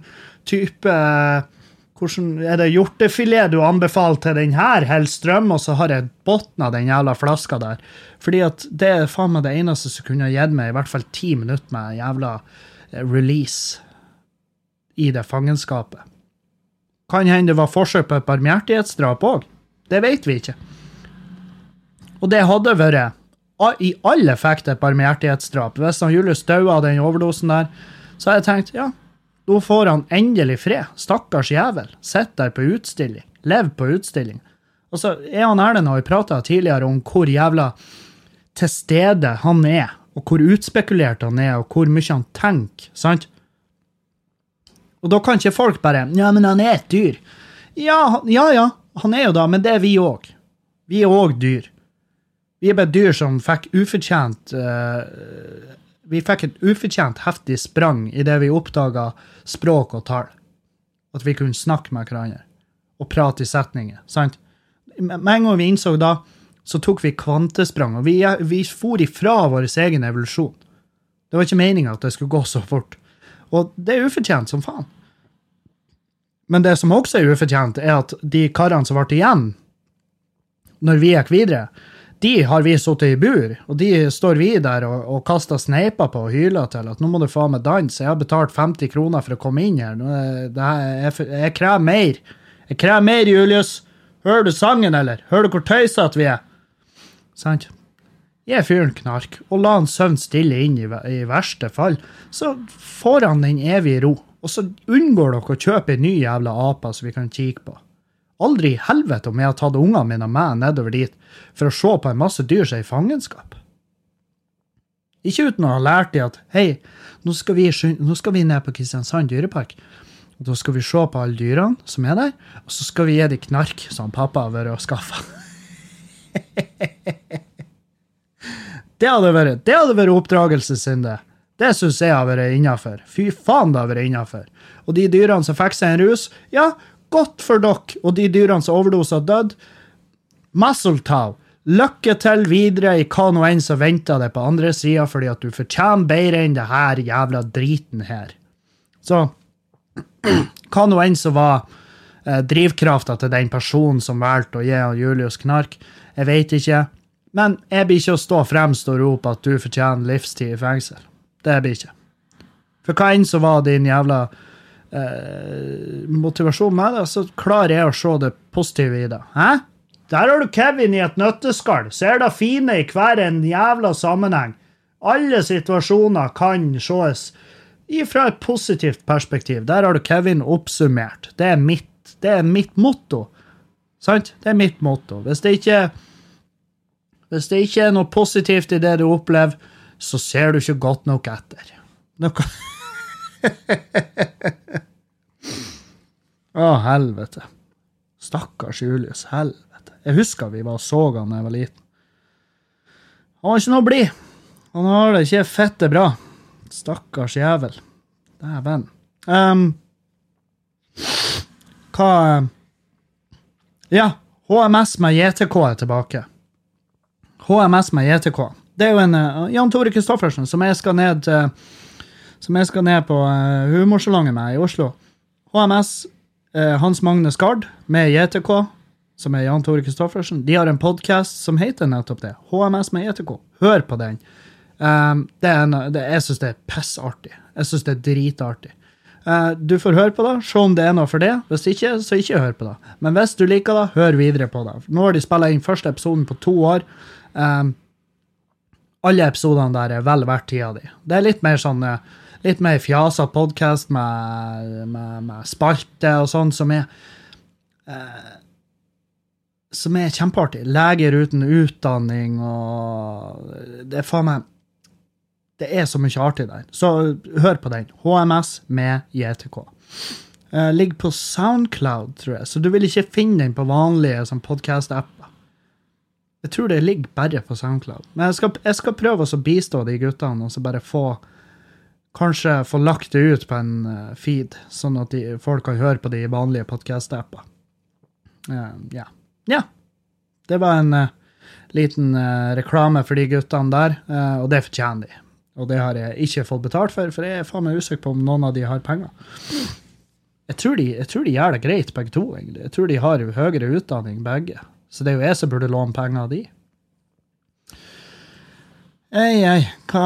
type hvordan, Er det hjortefilet du anbefaler til den her, Hellstrøm? Og så har jeg botna den jævla flaska der. Fordi at det er faen meg det eneste som kunne gitt meg i hvert fall ti minutter med jævla eh, release i det fangenskapet. Kan hende det var forsøk på et barmhjertighetsdrap òg. Det vet vi ikke. Og det hadde vært i all effekt et barmhjertighetsdrap. Hvis han Julius daua av den overdosen der, så har jeg tenkt ja, nå får han endelig fred. Stakkars jævel. Sitter der på utstilling. Lever på utstilling. Og så er han Erlend har prata tidligere om hvor jævla til stede han er, og hvor utspekulert han er, og hvor mye han tenker. sant? Og da kan ikke folk bare Ja, men han er et dyr. Ja, ja, ja, han er jo da, men det er vi òg. Vi er òg dyr. Vi er bare dyr som fikk ufortjent uh, Vi fikk et ufortjent heftig sprang idet vi oppdaga språk og tall. At vi kunne snakke med hverandre og prate i setninger. sant? Med en gang vi innså da, så tok vi kvantesprang, og vi, vi for ifra vår egen evolusjon. Det var ikke meninga at det skulle gå så fort. Og det er ufortjent som faen. Men det som også er ufortjent, er at de karene som ble igjen når vi gikk videre, de har vi sittet i bur, og de står vi der og, og kaster sneiper på og hyler til at nå må du faen meg danse, jeg har betalt 50 kroner for å komme inn her, er her jeg, jeg krever mer. Jeg krever mer, Julius. Hører du sangen, eller? Hører du hvor tøysete vi er? Sant? Gi fyren knark, og la han søvn stille inn i, i verste fall. Så får han den evige ro, og så unngår dere å kjøpe en ny jævla ape som vi kan kikke på. Aldri i helvete om jeg har tatt ungene mine med nedover dit for å se på en masse dyr som er i fangenskap. Ikke uten å ha lært de at hei, nå skal vi, nå skal vi ned på Kristiansand dyrepark. Da skal vi se på alle dyrene som er der, og så skal vi gi dem knark som pappa har vært og skaffa. (laughs) det hadde vært, det hadde vært oppdragelsessynd, det. Det syns jeg har vært innafor. Fy faen, det har vært innafor. Og de dyrene som fikk seg en rus, ja, godt for dere. Og de dyrene som overdosa døde, Masseltau. Lykke til videre i hva nå enn som venter deg på andre sida, fordi at du fortjener bedre enn det her jævla driten her. Så hva nå enn som var eh, drivkrafta til den personen som valgte å gi Julius knark, jeg vet ikke. Men jeg blir ikke å stå fremst og rope at du fortjener livstid i fengsel. Det blir ikke. For hva enn som var din jævla eh, motivasjon med det, så klarer jeg å se det positive i det. Hæ? Der har du Kevin i et nøtteskall. Ser det fine i hver en jævla sammenheng. Alle situasjoner kan ses fra et positivt perspektiv. Der har du Kevin oppsummert. Det er mitt, det er mitt motto. Sant? Det er mitt motto. Hvis det ikke hvis det ikke er noe positivt i det du opplever, så ser du ikke godt nok etter. Noe (laughs) Å, helvete. Stakkars Julius. Helvete. Jeg husker vi var og så han da jeg var liten. Han var ikke noe blid. Han har det ikke fette bra. Stakkars jævel. Dæven. Um, hva Ja, HMS med JTK er tilbake. HMS med JTK. Det er jo en uh, Jan Tore Kristoffersen som jeg skal ned til som jeg skal ned på uh, humorsalongen med i Oslo. HMS, uh, Hans Magne Skard med JTK, som er Jan Tore Kristoffersen, de har en podkast som heter nettopp det. HMS med JTK. Hør på den. Um, det er en, det, jeg syns det er pissartig. Jeg syns det er dritartig. Uh, du får høre på det, se om det er noe for det. Hvis ikke, så ikke hør på det. Men hvis du liker det, hør videre på det. Nå har de spilt inn første episoden på to år. Um, alle episodene der er vel verdt tida di. Det er litt mer sånn eh, litt mer fjasa podkast med, med, med spalte og sånn som er eh, Som er kjempeartig. Leger uten utdanning og Det er faen meg Det er så mye artig der. Så hør på den. HMS med JTK. Eh, ligger på Soundcloud, tror jeg, så du vil ikke finne den på vanlige sånn podkast-apper. Jeg tror det ligger bare på SoundCloud. Men jeg skal, jeg skal prøve å bistå de guttene og så bare få Kanskje få lagt det ut på en eh, feed, sånn at de, folk kan høre på de vanlige podkast-apper. Eh, ja. yeah. Det var en uh, liten uh, reklame for de guttene der, og det fortjener de. Og det har jeg ikke fått betalt for, for jeg er faen meg usikker på om noen av de har penger. Jeg tror, de, jeg tror de gjør det greit, begge to. egentlig. Jeg tror de har høyere utdanning, begge. Så det er jo jeg som burde låne penger av de. Ei, ei, hva,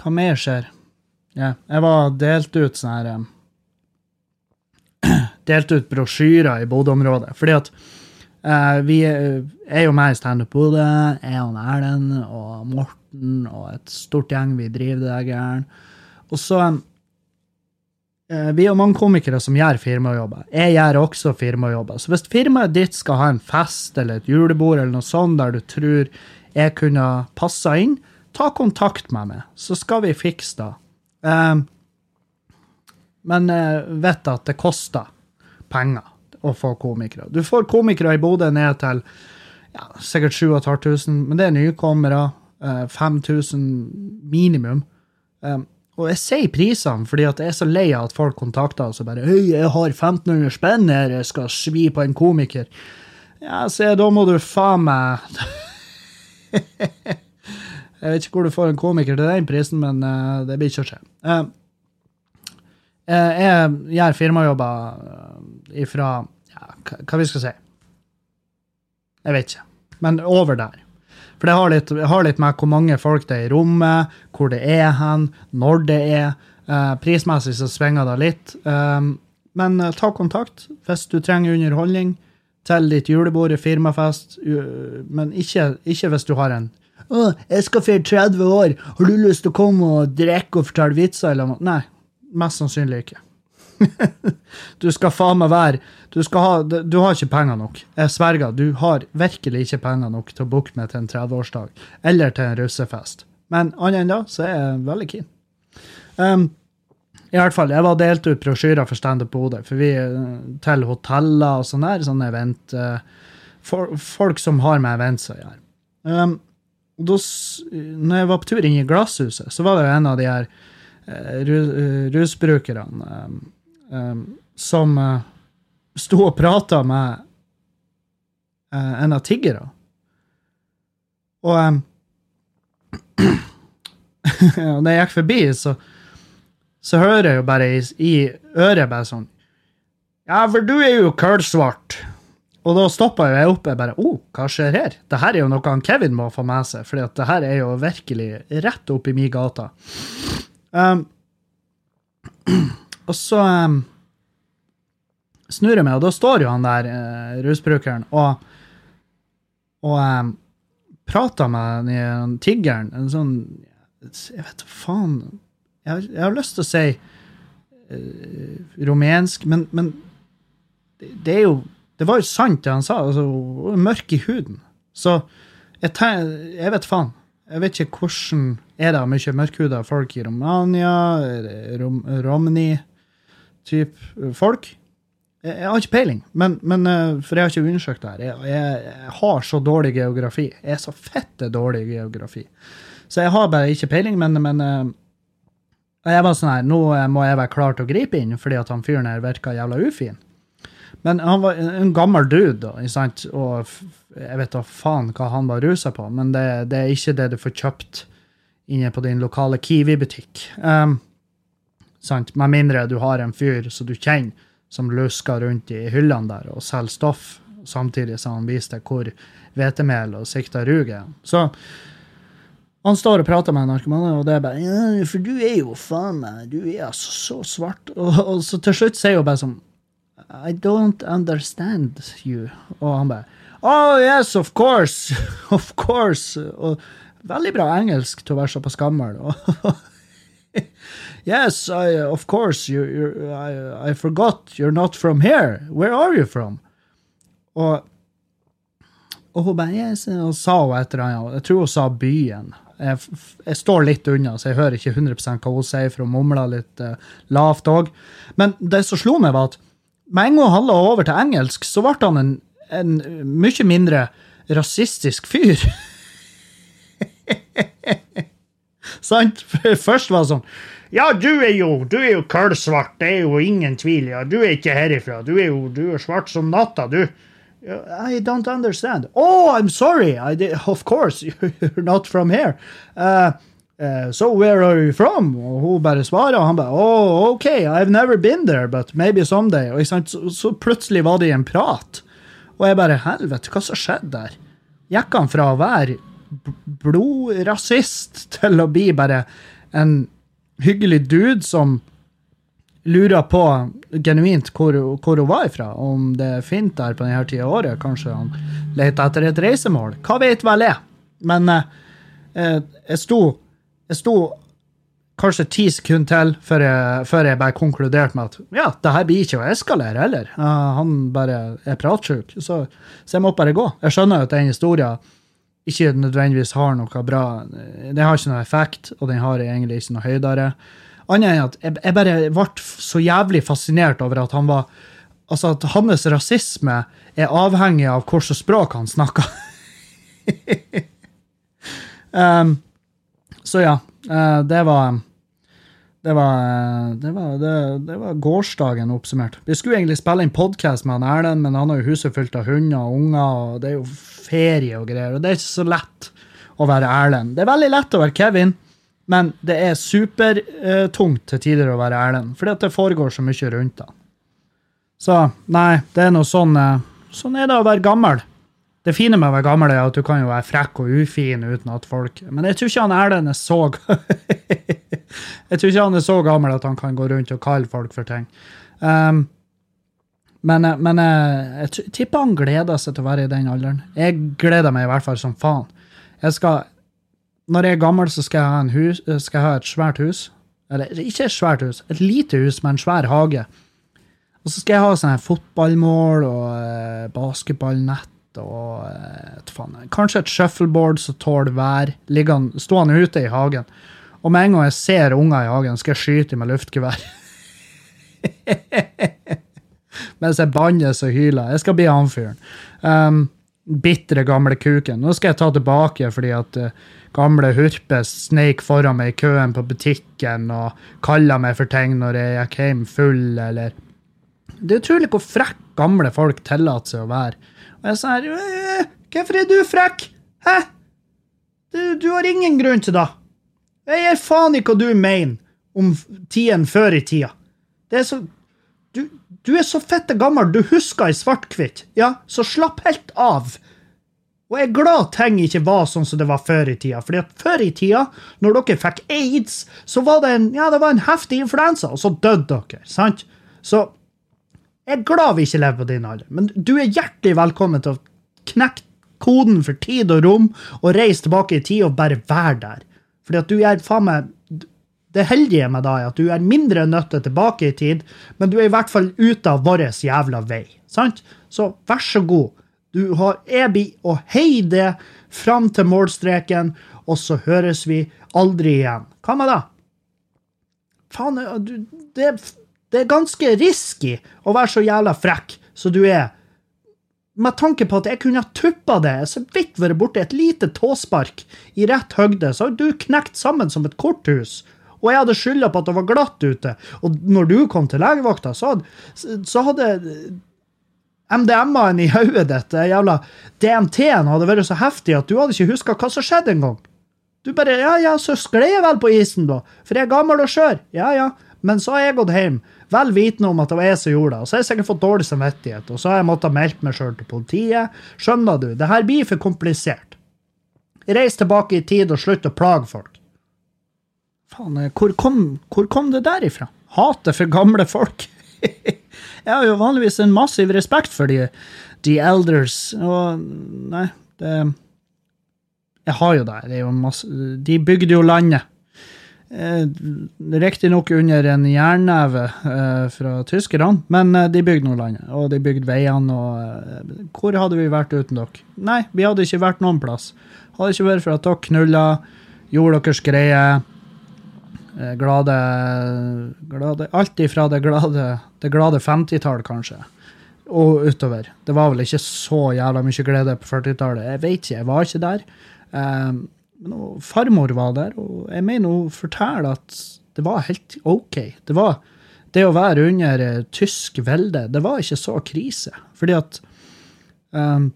hva mer skjer? Ja, jeg var delt ut sånn her um, (clears throat) Delt ut brosjyrer i Bodø-området. Fordi at uh, vi er er jo med i Standup Bodø, jeg og Erlend og Morten og et stort gjeng. Vi driver det der gæren. Og så um, eh, Vi er mange komikere som gjør firmajobber. Jeg gjør også firmajobber. Så hvis firmaet ditt skal ha en fest eller et julebord eller noe sånt der du tror jeg kunne passa inn, ta kontakt med meg, så skal vi fikse det. Um, men uh, vet at det koster penger å få komikere. Du får komikere i Bodø ned til ja, sikkert 7500, men det er nykommere. Uh, 5000 minimum. Og jeg sier prisene fordi at jeg er så lei av at folk kontakter oss og bare Hei, jeg har 1500 spenn her, jeg skal svi på en komiker. Ja, se, da må du faen meg (laughs) Jeg vet ikke hvor du får en komiker til den prisen, men uh, det blir ikke å skje. Uh, jeg gjør firmajobber ifra ja, hva vi skal si. Jeg vet ikke. Men over der. For det har litt, har litt, med hvor mange folk det er i rommet, hvor det er hen, når det er. Uh, prismessig så svinger det litt. Um, men uh, ta kontakt hvis du trenger underholdning til ditt julebord, firmafest. Uh, men ikke, ikke, hvis du har en å, 'Jeg skal feire 30 år. Har du lyst til å komme og drikke og fortelle vitser?' eller noe? Nei, mest sannsynlig ikke. (laughs) du skal faen meg være du, ha, du, har ikke penger nok. Jeg sverger, du har virkelig ikke penger nok til å booke meg til en 30-årsdag eller til en russefest. Men annet enn da, så er jeg veldig keen. Um, I hvert fall, jeg var delt ut brosjyrer for Standup Bodø, for vi til hoteller og sånn der, sånne event uh, for, Folk som har med events å gjøre. Um, dos, når jeg var på tur inn i Glasshuset, så var det jo en av de her uh, rusbrukerne um, um, som uh, sto og prata med uh, en av tiggerne. Og (clears throat) um, når jeg gikk forbi, så, så hører jeg jo bare i, i, øret bare sånn Ja, for du er jo kølsvart. Og da stoppa jeg opp. Jeg bare Å, oh, hva skjer her? Det her er jo noe han Kevin må få med seg, for det her er jo virkelig rett opp i mi gata. Um, (clears throat) og så um, snur jeg meg, og da står jo han der uh, rusbrukeren og, og um, prater med den tiggeren. En sånn Jeg vet da faen jeg, jeg, har lyst til å si uh, rumensk, men, men det, er jo Det var jo sant, det han sa. altså Mørk i huden. Så jeg, jeg vet faen. Jeg vet ikke hvordan Er det mye mørkhuda folk i Romania, Rom, Romani-type folk? Jeg har ikke peiling, men, men, eh, for jeg har ikke undersøkt det her. Jeg, jeg, jeg, har så dårlig geografi. Jeg er så fette dårlig geografi. Så jeg har bare ikke peiling, men, men eh, jeg var sånn her, nå må jeg være klar til å gripe inn, fordi at han fyren her virka jævla ufin. Men han var en gammel dude, da, ikke sant? og jeg vet da faen hva han var rusa på, men det, det, er ikke det du får kjøpt inne på din lokale Kiwi-butikk. Um, sant? Med mindre du har en fyr som du kjenner som lusker rundt i hyllene der og selger stoff, samtidig som han viser deg hvor hvetemel og sikta rug er. Så han står og prater med en narkoman, og det er bare ja, 'For du er jo faen meg Du er altså så svart.' Og, og så til slutt sier hun bare sånn 'I don't understand you.' Og han bare 'Oh yes, of course. (laughs) Of course.' Og veldig bra engelsk til å være såpass gammel. (laughs) Yes, I, of course. You, you, I, I forgot. You're not from here. Where are you from? Og, og hun bare yes, og sa hun et eller annet. Jeg tror hun sa byen. Jeg, jeg, står litt unna, så jeg hører ikke 100 hva hun sier, for hun mumler litt uh, lavt òg. Men det som slo meg, var at med en gang han la over til engelsk, så ble han en, en mye mindre rasistisk fyr. (laughs) Sant? Først var det sånn ja, du er jo du er jo kølsvart, det er jo ingen tvil. Ja. Du er ikke herifra. Du er jo du er svart som natta, du. I don't understand. Oh, I'm sorry. Did, of course, (laughs) you're not from here. Uh, uh, so where are you from? Og hun bare svarer, og han bare Oh, OK, I've never been there, but maybe someday. Og så, så plutselig var det i en prat. Og jeg bare Helvete, hva som skjedde der? Gikk han fra å være blodrasist til å bli bare en hyggelig dude som lurer på genuint hvor, hvor, hun var ifra. Om det er fint der på denne tida av året. Kanskje han leter etter et reisemål. Hva vet vel jeg? Men eh, eh, jeg sto jeg sto kanskje ti sekunder til før jeg, før jeg bare konkluderte med at ja, det her blir ikke å eskalere heller. Uh, han bare er pratsjuk. Så, så, jeg måtte bare gå. Jeg skjønner jo at den historien ikke nødvendigvis har noe bra Den har ikke noe effekt, og den har egentlig ikke noe høydere. Annet enn at jeg bare ble så jævlig fascinert over at han var Altså at hans rasisme er avhengig av hvilket språk han snakker. (laughs) um, så ja, uh, det var Det var, det, var, det, det var gårsdagen oppsummert. Vi skulle egentlig spille inn podkast med han Erlend, men han har jo huset fullt av hunder og unger, og det er jo ferie og greier. Og det er ikke så lett å være Erlend. Det er veldig lett å være Kevin, men det er supertungt til tider å være Erlend, fordi at det foregår så mye rundt han. Så nei, det er noe sånn eh, Sånn er det å være gammel. Det fine med å være gammel er at du kan jo være frekk og ufin uten at folk Men jeg tror ikke han Erlend er så (laughs) Jeg tror ikke han er så gammel at han kan gå rundt og kalle folk for ting. Um, men, eh, men jeg, jeg tipper han gleder seg til å være i den alderen. Jeg gleder meg i hvert fall som faen. Jeg skal, når jeg er gammel, så skal jeg ha, hus, eh, skal jeg ha et svært hus. Eller ikke et svært hus, et lite hus med en svær hage. Og så skal jeg ha sånne fotballmål og eh, basketballnett og eh, faen, kanskje et shuffleboard som tåler vær, stående ute i hagen. Og med en gang jeg ser unger i hagen, skal jeg skyte med luftgevær. (laughs) Mens jeg bannes og hyler. Jeg skal bli han fyren. Um, bitre, gamle kuken. Nå skal jeg ta tilbake fordi at uh, gamle Hurpe sneik foran meg i køen på butikken og kalla meg for ting når jeg gikk hjem full, eller Det er utrolig hvor frekk gamle folk tillater seg å være. Og jeg sa her «Øh, Hvorfor er du frekk? Hæ? Du, du har ingen grunn til det. Jeg gir faen i hva du mener om tiden før i tida. Det er så du, du er så fette gammel, du husker i svart-hvitt. Ja, så slapp helt av. Og jeg er glad ting ikke var sånn som det var før i tida. Fordi at før i tida, når dere fikk aids, så var det en, ja, det var en heftig influensa, og så døde dere. sant? Så jeg er glad vi ikke lever på din alder, men du er hjertelig velkommen til å knekke koden for tid og rom og reise tilbake i tid og bare være der. Fordi at du er faen meg Det heldige med deg er at du er mindre nødt til tilbake i tid, men du er i hvert fall ute av vår jævla vei. Sant? Så vær så god. Du har Ebi og hei det fram til målstreken, og så høres vi aldri igjen. Hva med det? Faen, det, det er ganske risky å være så jævla frekk som du er. Med tanke på at jeg kunne ha tuppa det, så vidt vært borti et lite tåspark i rett høgde, så hadde du knekt sammen som et korthus. Og jeg hadde skylda på at det var glatt ute. Og når du kom til legevakta, så hadde, så hadde MDMA-en i hodet ditt, jævla DMT-en, hadde vært så heftig at du hadde ikke huska hva som skjedde engang. Du bare Ja, ja, så skled jeg vel på isen, da. For jeg er gammel og skjør. Ja, ja. Men så har jeg gått hjem, vel vitende om at det var jeg som gjorde det. Og så har jeg sikkert fått dårlig samvittighet, og så har jeg måttet meldt meg sjøl til politiet. Skjønner du? Det her blir for komplisert. Reis tilbake i tid og slutt å plage folk. Faen, eh, hvor kom, hvor kom det der ifra? Hatet for gamle folk. (laughs) jeg har jo vanligvis en massiv respekt for de, de elders, og nei, det Jeg har jo det. det masse, de bygde jo landet. Eh, Riktignok under en jernneve eh, fra tyskerne, men eh, de bygde nå landet. Og de bygde veiene, og eh, Hvor hadde vi vært uten dere? Nei, vi hadde ikke vært noen plass. Hadde ikke vært for at dere knulla, gjorde deres greie. eh, Glade, glade Alt ifra det glade, det glade 50-tall, kanskje, og utover. Det var vel ikke så jævla mye glede på 40-tallet. Jeg vet ikke, jeg var ikke der. Men farmor var der, og jeg mener hun forteller at det var helt OK. Det var det å være under eh, tysk velde, det var ikke så krise. Fordi at um,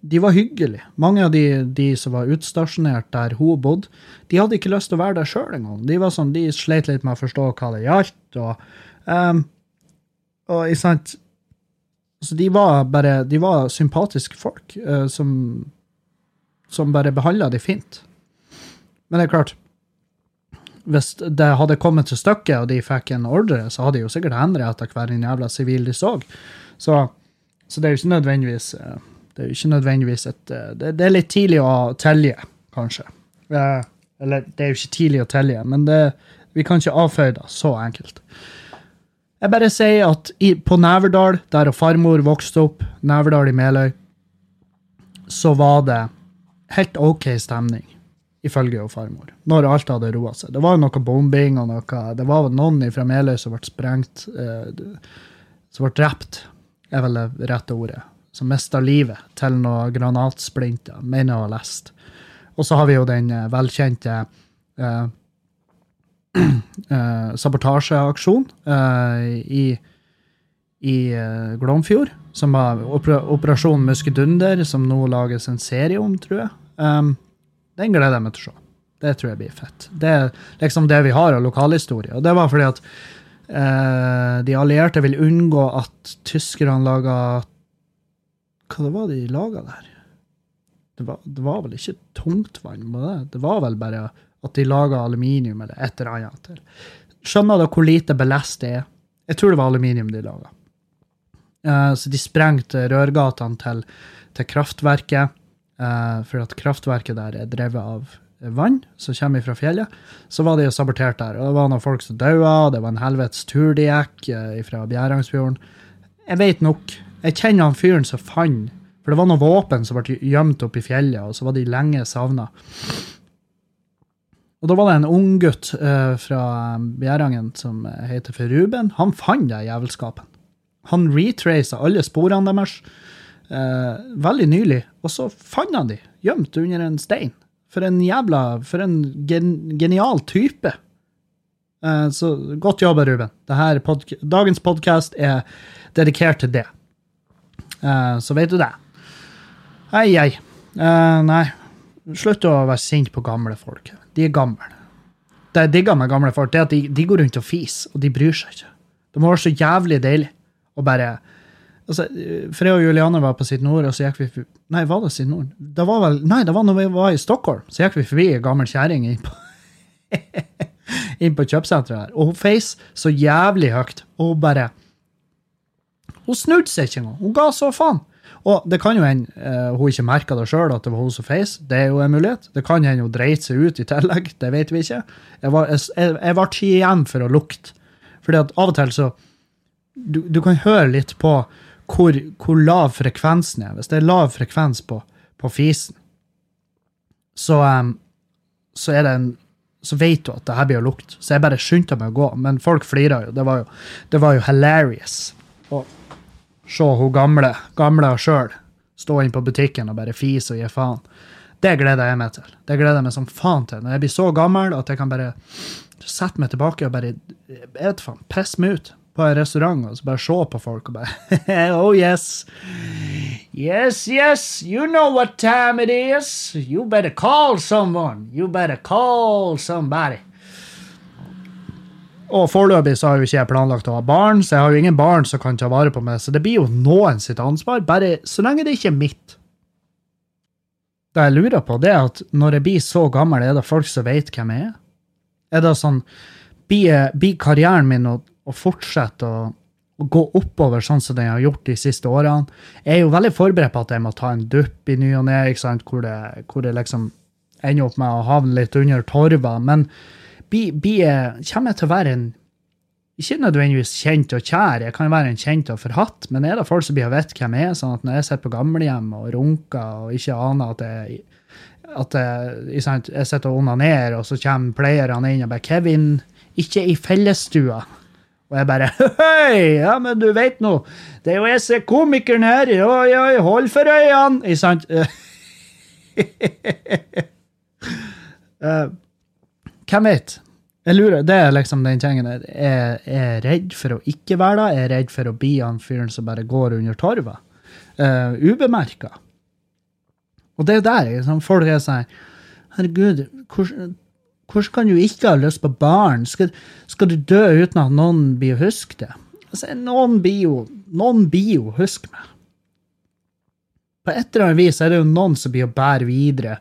de var hyggelige. Mange av de, de som var utstasjonert der hun bodde, de hadde ikke lyst til å være der sjøl engang. De var sånn, de sleit litt med å forstå hva det gjaldt. Og, um, og ikke sant Så de var bare De var sympatiske folk uh, som som bare behandla de fint. Men det er klart Hvis det hadde kommet til stykket, og de fikk en ordre, så hadde de jo sikkert endret etter hver en jævla sivil de så. Så, så det er jo ikke nødvendigvis eh, Det er jo ikke nødvendigvis et eh, Det, det er litt tidlig å telje, kanskje. Eh, Eller, det er jo ikke tidlig å telje, men det, vi kan ikke avføye det så enkelt. Jeg bare sier at i, på Neverdal, der farmor vokste opp, Neverdal i Meløy, så var det helt OK stemning, ifølge jo farmor, når alt hadde roa seg. Det var noe bombing og noe Det var noen fra Meløy som ble sprengt, eh, som ble drept, er vel det rette ordet. Som mista livet til noen granatsplinter, mener jeg å ha lest. Og så har vi jo den eh, velkjente eh, (clears throat) eh, sabotasjeaksjon eh, i, i eh, Glomfjord, som var opera, Operasjon Muskedunder, som nå lages en serie om, tror jeg. Um, den gleder jeg meg til å se. Det tror jeg blir fett. Det er liksom det vi har av lokalhistorie. Og det var fordi at eh, de allierte vil unngå at tyskerne laga Hva det var de laga der? Det var, det var vel ikke tungtvann? var det? Det var vel bare at de laga aluminium eller et eller annet. Skjønner du hvor lite belest det er? Jeg tror det var aluminium de laga. Eh, så de sprengte rørgatene til, til kraftverket, for at kraftverket der er drevet av vann som kommer fra fjellet. Så var de jo sabotert der. Og det var noen folk som daua, det var en helvetes tur de gikk eh, fra Bjerangsfjorden. Jeg vet nok. Jeg kjenner han fyren som fant For det var noen våpen som ble gjemt oppe i fjellet, og så var de lenge savna. Og da var det en unggutt uh, fra Bjerangen som eh, heter for Ruben. Han fant det jævelskapen. Han retraca alle sporene deres eh, veldig nylig, og så fant han de gjemt under en stein. For en jævla For en gen, genial type. Eh, så godt jobba, Ruben. Podca dagens podkast er dedikert til det. Eh, så vet du det. Ei, ei. Eh, nei, slutt å være sint på gamle folk. De er gamle. Det jeg digger med gamle folk, det er at de, de går rundt og fiser, og de bryr seg ikke. Det må være så jævlig deilig å bare altså, For jeg og Juliane var på Sitt Nord, og så gikk vi Nei, var det Sitt Nord? Det var vel, nei, det var når vi var i Stockholm. Så gikk vi forbi ei gammel kjerring inn på (laughs) inn på kjøpesenteret her. Og hun feis så jævlig høyt. Og hun bare Hun snudde seg ikke engang. Hun ga så faen. Og det kan jo hende uh, hun ikke merka det sjøl, at det var hun som feis. Det er jo en mulighet. Det kan hende hun dreit seg ut i tillegg. Det vet vi ikke. Jeg, var, jeg, jeg, jeg ble ikke igjen for å lukte. Fordi at av og til så du, du kan høre litt på hvor, hvor lav frekvensen er. Hvis det er lav frekvens på, på fisen, så, um, så er det en så vet du at det her blir å lukte. Så jeg bare skyndte meg å gå. Men folk flira jo. Det var jo, det var jo hilarious å se hun gamle, gamle sjøl stå inn på butikken og bare fise og gi faen. Det gleder jeg meg til. Det gleder jeg meg som faen til. Når jeg blir så gammel at jeg kan bare sette meg tilbake og bare jeg vet faen, pisse meg ut på en restaurant og så bare se på folk og bare (laughs) Oh yes. Yes, yes, you know what time it is. You better call someone. You better call somebody. Og foreløpig så har jo ikke jeg planlagt å ha barn, så jeg har jo ingen barn som kan ta vare på meg, så det blir jo noen sitt ansvar, bare så lenge det ikke er mitt. Det jeg lurer på, det er at når jeg blir så gammel, er det folk som vet hvem jeg er? Er det sånn, blir, karrieren min å, å fortsette å, gå oppover sånn som den har gjort de siste årene? Jeg er jo veldig forberedt på at jeg må ta en dupp i ny og ne, hvor det, hvor det liksom ender opp med å havne litt under torva, men blir, blir kommer jeg til å være en ikke nødvendigvis kjent og kjær, jeg kan være en kjent og forhatt, men er det folk som blir vet hvem jeg er, sånn at når jeg sitter på gamlehjem og runker og ikke aner at jeg, at jeg, jeg sitter og onanerer, og så kommer pleierne inn og bare 'Kevin, ikke i fellesstua'. Og jeg bare (laughs) 'Hei, ja, men du vet nå, det er jo jeg som er komikeren her, oi, oi, hold for øynene', ikke sant? (laughs) Eh, hvem vet? Jeg lurer, Det er liksom den tingen. Jeg er, redd for å ikke være der. Jeg er redd for å bli han fyren som bare går under torva. Uh, ubemerka. Og det er der liksom, folk er sånn Herregud, hvordan, hvordan kan du ikke ha lyst på barn? Skal, skal du dø uten at noen blir å huske det? Altså, noen blir jo noen blir jo huske meg. På et eller annet vis er det jo noen som blir å bære videre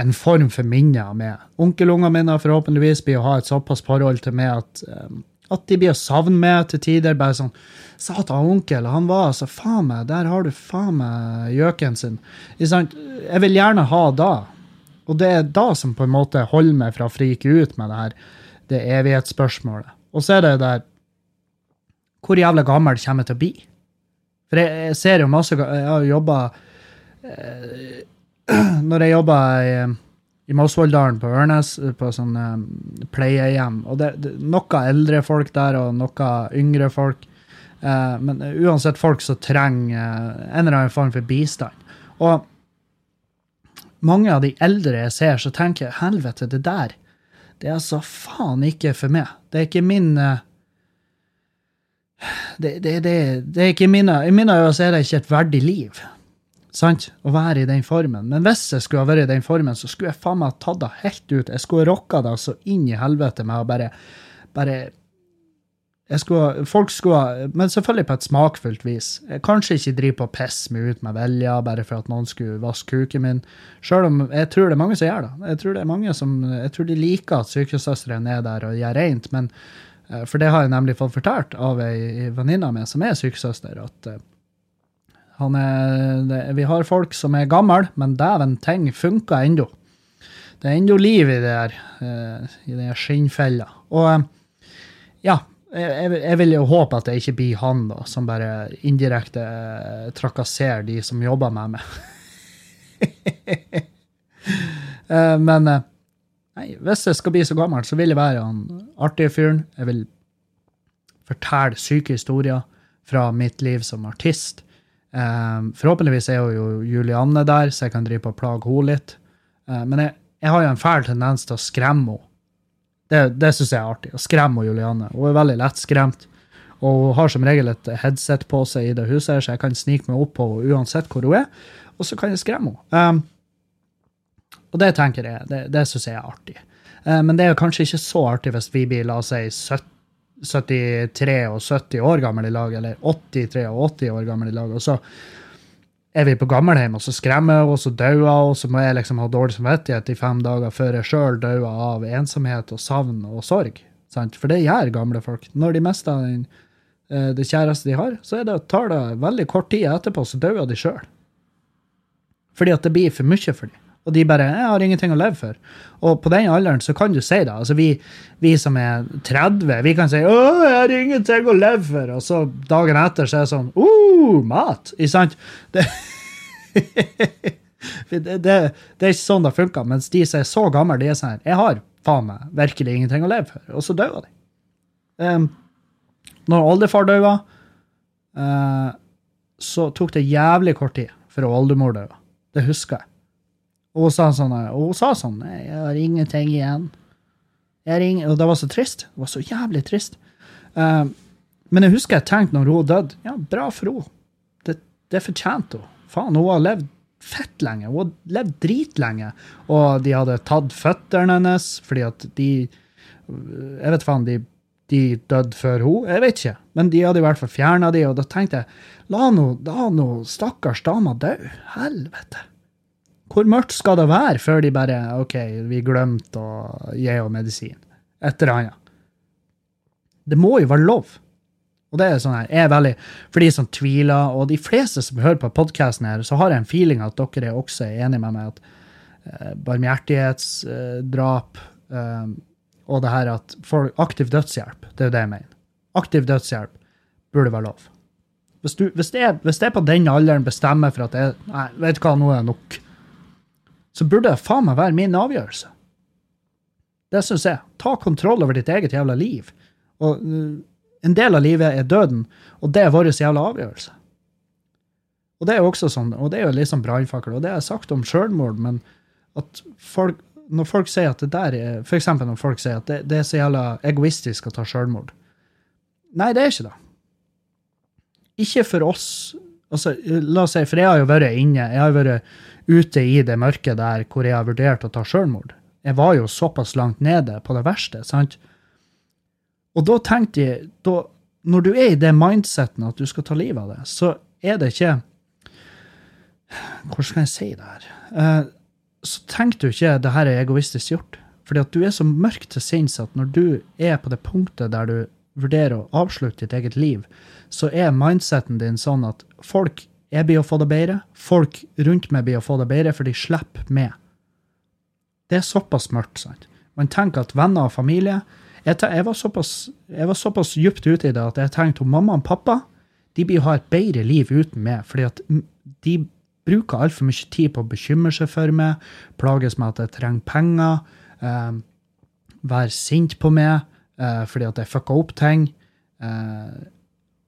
en form for minner med. Onkelungene mine forhåpentligvis blir å ha et såpass forhold til meg at, um, at de blir å savne meg til tider. Bare sånn Satan, onkel, han var altså Faen meg, der har du faen meg gjøken sin. Jeg vil gjerne ha da. Og det er da som på en måte holder meg fra å frike ut med det her, det evighetsspørsmålet. Og så er det der Hvor jævla gammel kommer jeg til å bli? For jeg, jeg ser jo masse Jeg har jobba (clears throat) når jeg jobba i, i Mosvolldalen, på Ørnes, på sånn um, pleiehjem og det, det, Noe eldre folk der, og noe yngre folk. Eh, men uansett folk som trenger eh, en eller annen form for bistand. Og mange av de eldre jeg ser, så tenker jeg helvete, det der Det er altså faen ikke for meg. Det er ikke min eh, det, det, det, det er ikke mine, I mine øyne er det ikke et verdig liv. Sant? Å være i den formen. Men hvis jeg skulle ha vært i den formen, så skulle jeg faen meg tatt det helt ut. Jeg skulle rocka det så inn i helvete med å bare, bare skulle, folk skulle, Men selvfølgelig på et smakfullt vis. Jeg kanskje ikke drive på og pisse meg ut med vilje bare for at noen skulle vaske kuken min. Selv om jeg tror det er mange som gjør det. Jeg tror det er mange som, jeg tror de liker at sykesøstrene er der og gjør rent. men eh, For det har jeg nemlig fått fortalt av ei venninne av meg som er sykesøster, at eh, han er, vi har folk som er gamle, men dæven, ting funker ennå. Det er ennå liv i det her, eh, i den skinnfella. Og ja, jeg, jeg- vil jo håpe at det ikke blir han da, som bare indirekte eh, trakasserer de som jobber med meg. (laughs) Eh, Men eh, nei, hvis jeg skal bli så gammel, så vil jeg være han artige fyren. Jeg vil fortelle syke historier fra mitt liv som artist. Forhåpentligvis er jo Julianne der, så jeg kan drive på og plage henne litt. Men jeg, jeg har jo en fæl tendens til å skremme henne. Det, det syns jeg er artig. Å skremme Julianne. Hun er veldig lettskremt. Og hun har som regel et headset på seg i det huset, så jeg kan snike meg opp på henne uansett hvor hun er. Og så kan jeg skremme henne. Um, og det tenker jeg, det, det syns jeg er artig. Eh, men det er jo kanskje ikke så artig hvis vi blir, la oss si, 70 73 og 70 år gammel i lag, eller 83 og 80 år gammel i lag, og så er vi på gamlehjem, og så skremmer hun, og så hun, og så må jeg liksom ha dårlig samvittighet i fem dager før jeg sjøl dauer av ensomhet og savn og sorg. Sant? For det gjør gamle folk. Når de mister den, eh, det kjæreste de har, så det, tar det veldig kort tid etterpå, så dauer de sjøl. Fordi at det blir for mye for dem. Og de bare 'Jeg har ingenting å leve for'. Og på den alderen så kan du si det. Altså vi, vi som er 30, vi kan si 'Å, jeg har ingenting å leve for', og så dagen etter så er det sånn 'Uh, mat'. Ikke sant? Det, (laughs) det, det, det er ikke sånn det funker. Mens de som er så gamle, de er sånn 'Jeg har faen meg virkelig ingenting å leve for'. Og så dør de. Um, når oldefar døde, uh, så tok det jævlig kort tid før oldemor døde. Det husker jeg. Og hun sa sånn, her- og hun sa sånn «Nei, 'Jeg har ingenting igjen'. Jeg har ingen, og det var så trist. Det var så jævlig trist. Eh, men jeg husker jeg tenkte når hun døde Ja, bra for henne. Det, det fortjente hun. Faen, hun har levd fett lenge. Hun har levd dritlenge. Og de hadde tatt føttene hennes fordi at de Jeg vet faen, de, de døde før hun. Jeg vet ikke. Men de hadde i hvert fall fjerna de, og da tenkte jeg la nå stakkars dama dø. Helvete. Hvor mørkt skal det være før de bare OK, vi glemte å gi henne medisin? Et eller annet. Det må jo være lov. Og det er sånn her, er veldig, For de som tviler, og de fleste som hører på podkasten her, så har jeg en feeling at dere er også er enige med meg at eh, barmhjertighetsdrap eh, og det her at folk, aktiv dødshjelp, det er jo det jeg mener. Aktiv dødshjelp burde være lov. Hvis, du, hvis, er, hvis er på den alderen bestemmer for at det er, nei, vet du hva, nå er det nok, så burde det faen meg være min avgjørelse. Det syns jeg. Ta kontroll over ditt eget jævla liv. Og uh, en del av livet er døden, og det er vår jævla avgjørelse. Og det er jo også sånn, og det er jo litt sånn brannfakkel, og det har jeg sagt om sjølmord, men at folk, når folk sier at det der er eksempel når folk sier at det, det er så jævla egoistisk å ta sjølmord. Nei, det er ikke det. Ikke for oss. Altså, la oss si, for jeg har jo vært inne, jeg har vært ute i det mørket der hvor jeg har vurdert å ta sjølmord. Jeg var jo såpass langt nede på det verste, sant? Og da tenkte jeg da, Når du er i det mindseten at du skal ta livet av det, så er det ikke Hvordan skal jeg si det her? Uh, så tenker du ikke det her er egoistisk gjort. Fordi at du er så mørk til sinns at når du er på det punktet der du vurderer å avslutte ditt eget liv, så er mindseten din sånn at folk jeg blir å få det bedre, folk rundt meg blir å få det bedre, for de slipper meg. Det er såpass mørkt. sant? Man tenker at venner og familie Jeg, jeg, var, såpass, jeg var såpass djupt ute i det at jeg tenkte at mamma og pappa de blir å ha et bedre liv uten meg, fordi at de bruker altfor mye tid på å bekymre seg for meg, plages med at jeg trenger penger, eh, være sint på meg eh, fordi at jeg fucka opp ting. Eh,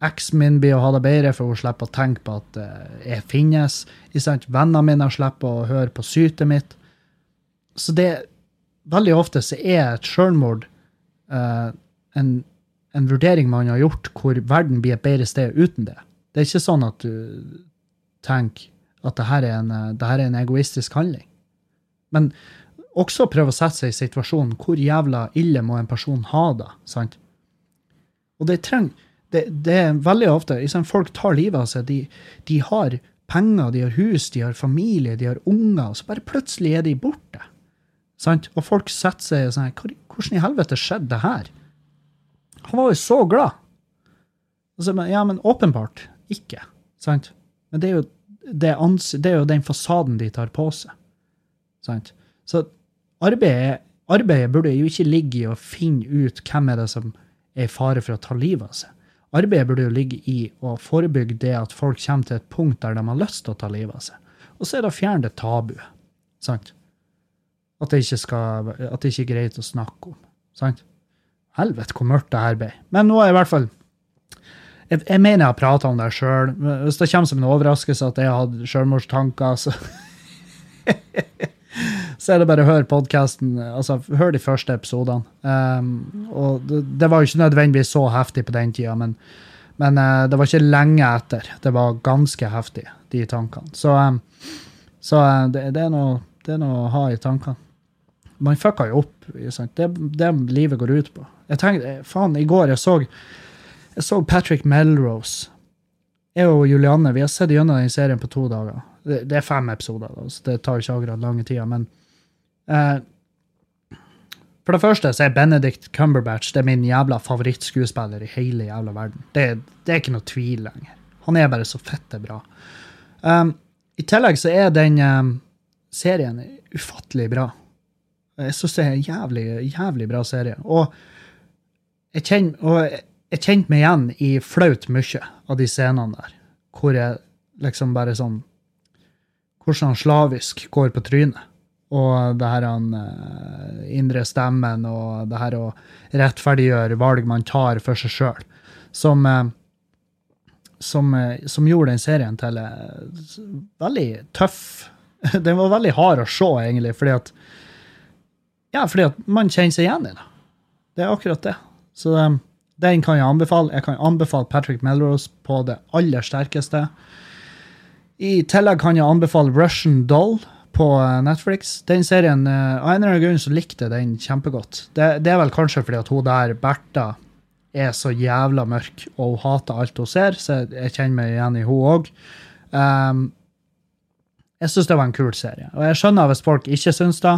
Eksen min blir å ha det bedre, for hun slipper å tenke på at eh, jeg finnes. Vennene mine slipper å høre på sytet mitt. Så det veldig ofte så er et selvmord uh, en, en vurdering man har gjort hvor verden blir et bedre sted uten det. Det er ikke sånn at du tenker at det her er en, eh, her er en egoistisk handling. Men også prøve å sette seg i situasjonen hvor jævla ille må en person ha det. sant? Og det trenger det, det er veldig ofte liksom, Folk tar livet av seg. De, de har penger, de har hus, de har familie, de har unger, og så bare plutselig er de borte. Sant? Og folk setter seg sånn «Hvor- Hvordan i helvete skjedde det her? Han var jo så glad. Men, ja, men åpenbart ikke. Sant? Men det er jo, det, ans det er jo den fasaden de tar på seg. Sant? Så arbeidet, arbeidet burde jo ikke ligge i å finne ut hvem er det som er i fare for å ta livet av seg. Arbeidet burde jo ligge i å forebygge det at folk kommer til et punkt der de har lyst til å ta livet av seg. Og så er det å fjerne det tabuet. Sant? At det ikke, skal, at det ikke er greit å snakke om. Sant? Helvete, hvor mørkt det her ble. Men nå er i hvert fall Jeg, jeg mener jeg har prata om det sjøl. Hvis det kommer som en overraskelse at jeg hadde sjølmordstanker, så (laughs) så er det bare å høre podkasten. Altså, hør de første episodene. Um, og det, det var jo ikke nødvendigvis så heftig på den tida, men, men uh, det var ikke lenge etter. Det var ganske heftig, de tankene. Så, um, så uh, det, det, er noe, det er noe å ha i tankene. Man fucka jo opp. Det er det livet går ut på. Jeg tenkte, eh, faen, I går jeg så, jeg så Patrick Melrose. Jeg og Julianne vi har sett gjennom den serien på to dager. Det, det er fem episoder, så det tar ikke akkurat lange tida. Men eh, for det første så er Benedict Cumberbatch det er min jævla favorittskuespiller i hele jævla verden. Det, det er ikke noe tvil lenger. Han er bare så fette bra. Um, I tillegg så er den um, serien ufattelig bra. Jeg syns det er en jævlig, jævlig bra serie. Og jeg kjenner, kjente meg igjen i flaut mye av de scenene der, hvor jeg liksom bare sånn Hvordan slavisk går på trynet. Og det her han eh, indre stemmen og det her å rettferdiggjøre valg man tar for seg sjøl, som, eh, som, eh, som gjorde den serien til veldig tøff. (laughs) Den var veldig hard å se, egentlig, fordi at Ja, fordi at man kjenner seg igjen i det. Det er akkurat det. Så den kan jeg anbefale. Jeg kan anbefale Patrick Melrose på det aller sterkeste. I tillegg kan jeg anbefale Russian Doll på eh, Netflix. Den serien, eh, Av en eller annen grunn så likte den kjempegodt. Det, det er vel kanskje fordi at hun der, Bertha, er så jævla mørk, og hun hater alt hun ser, så jeg, kjenner meg igjen i hun òg. Um, jeg syns det var en kul serie. Og jeg skjønner hvis folk ikke syns det,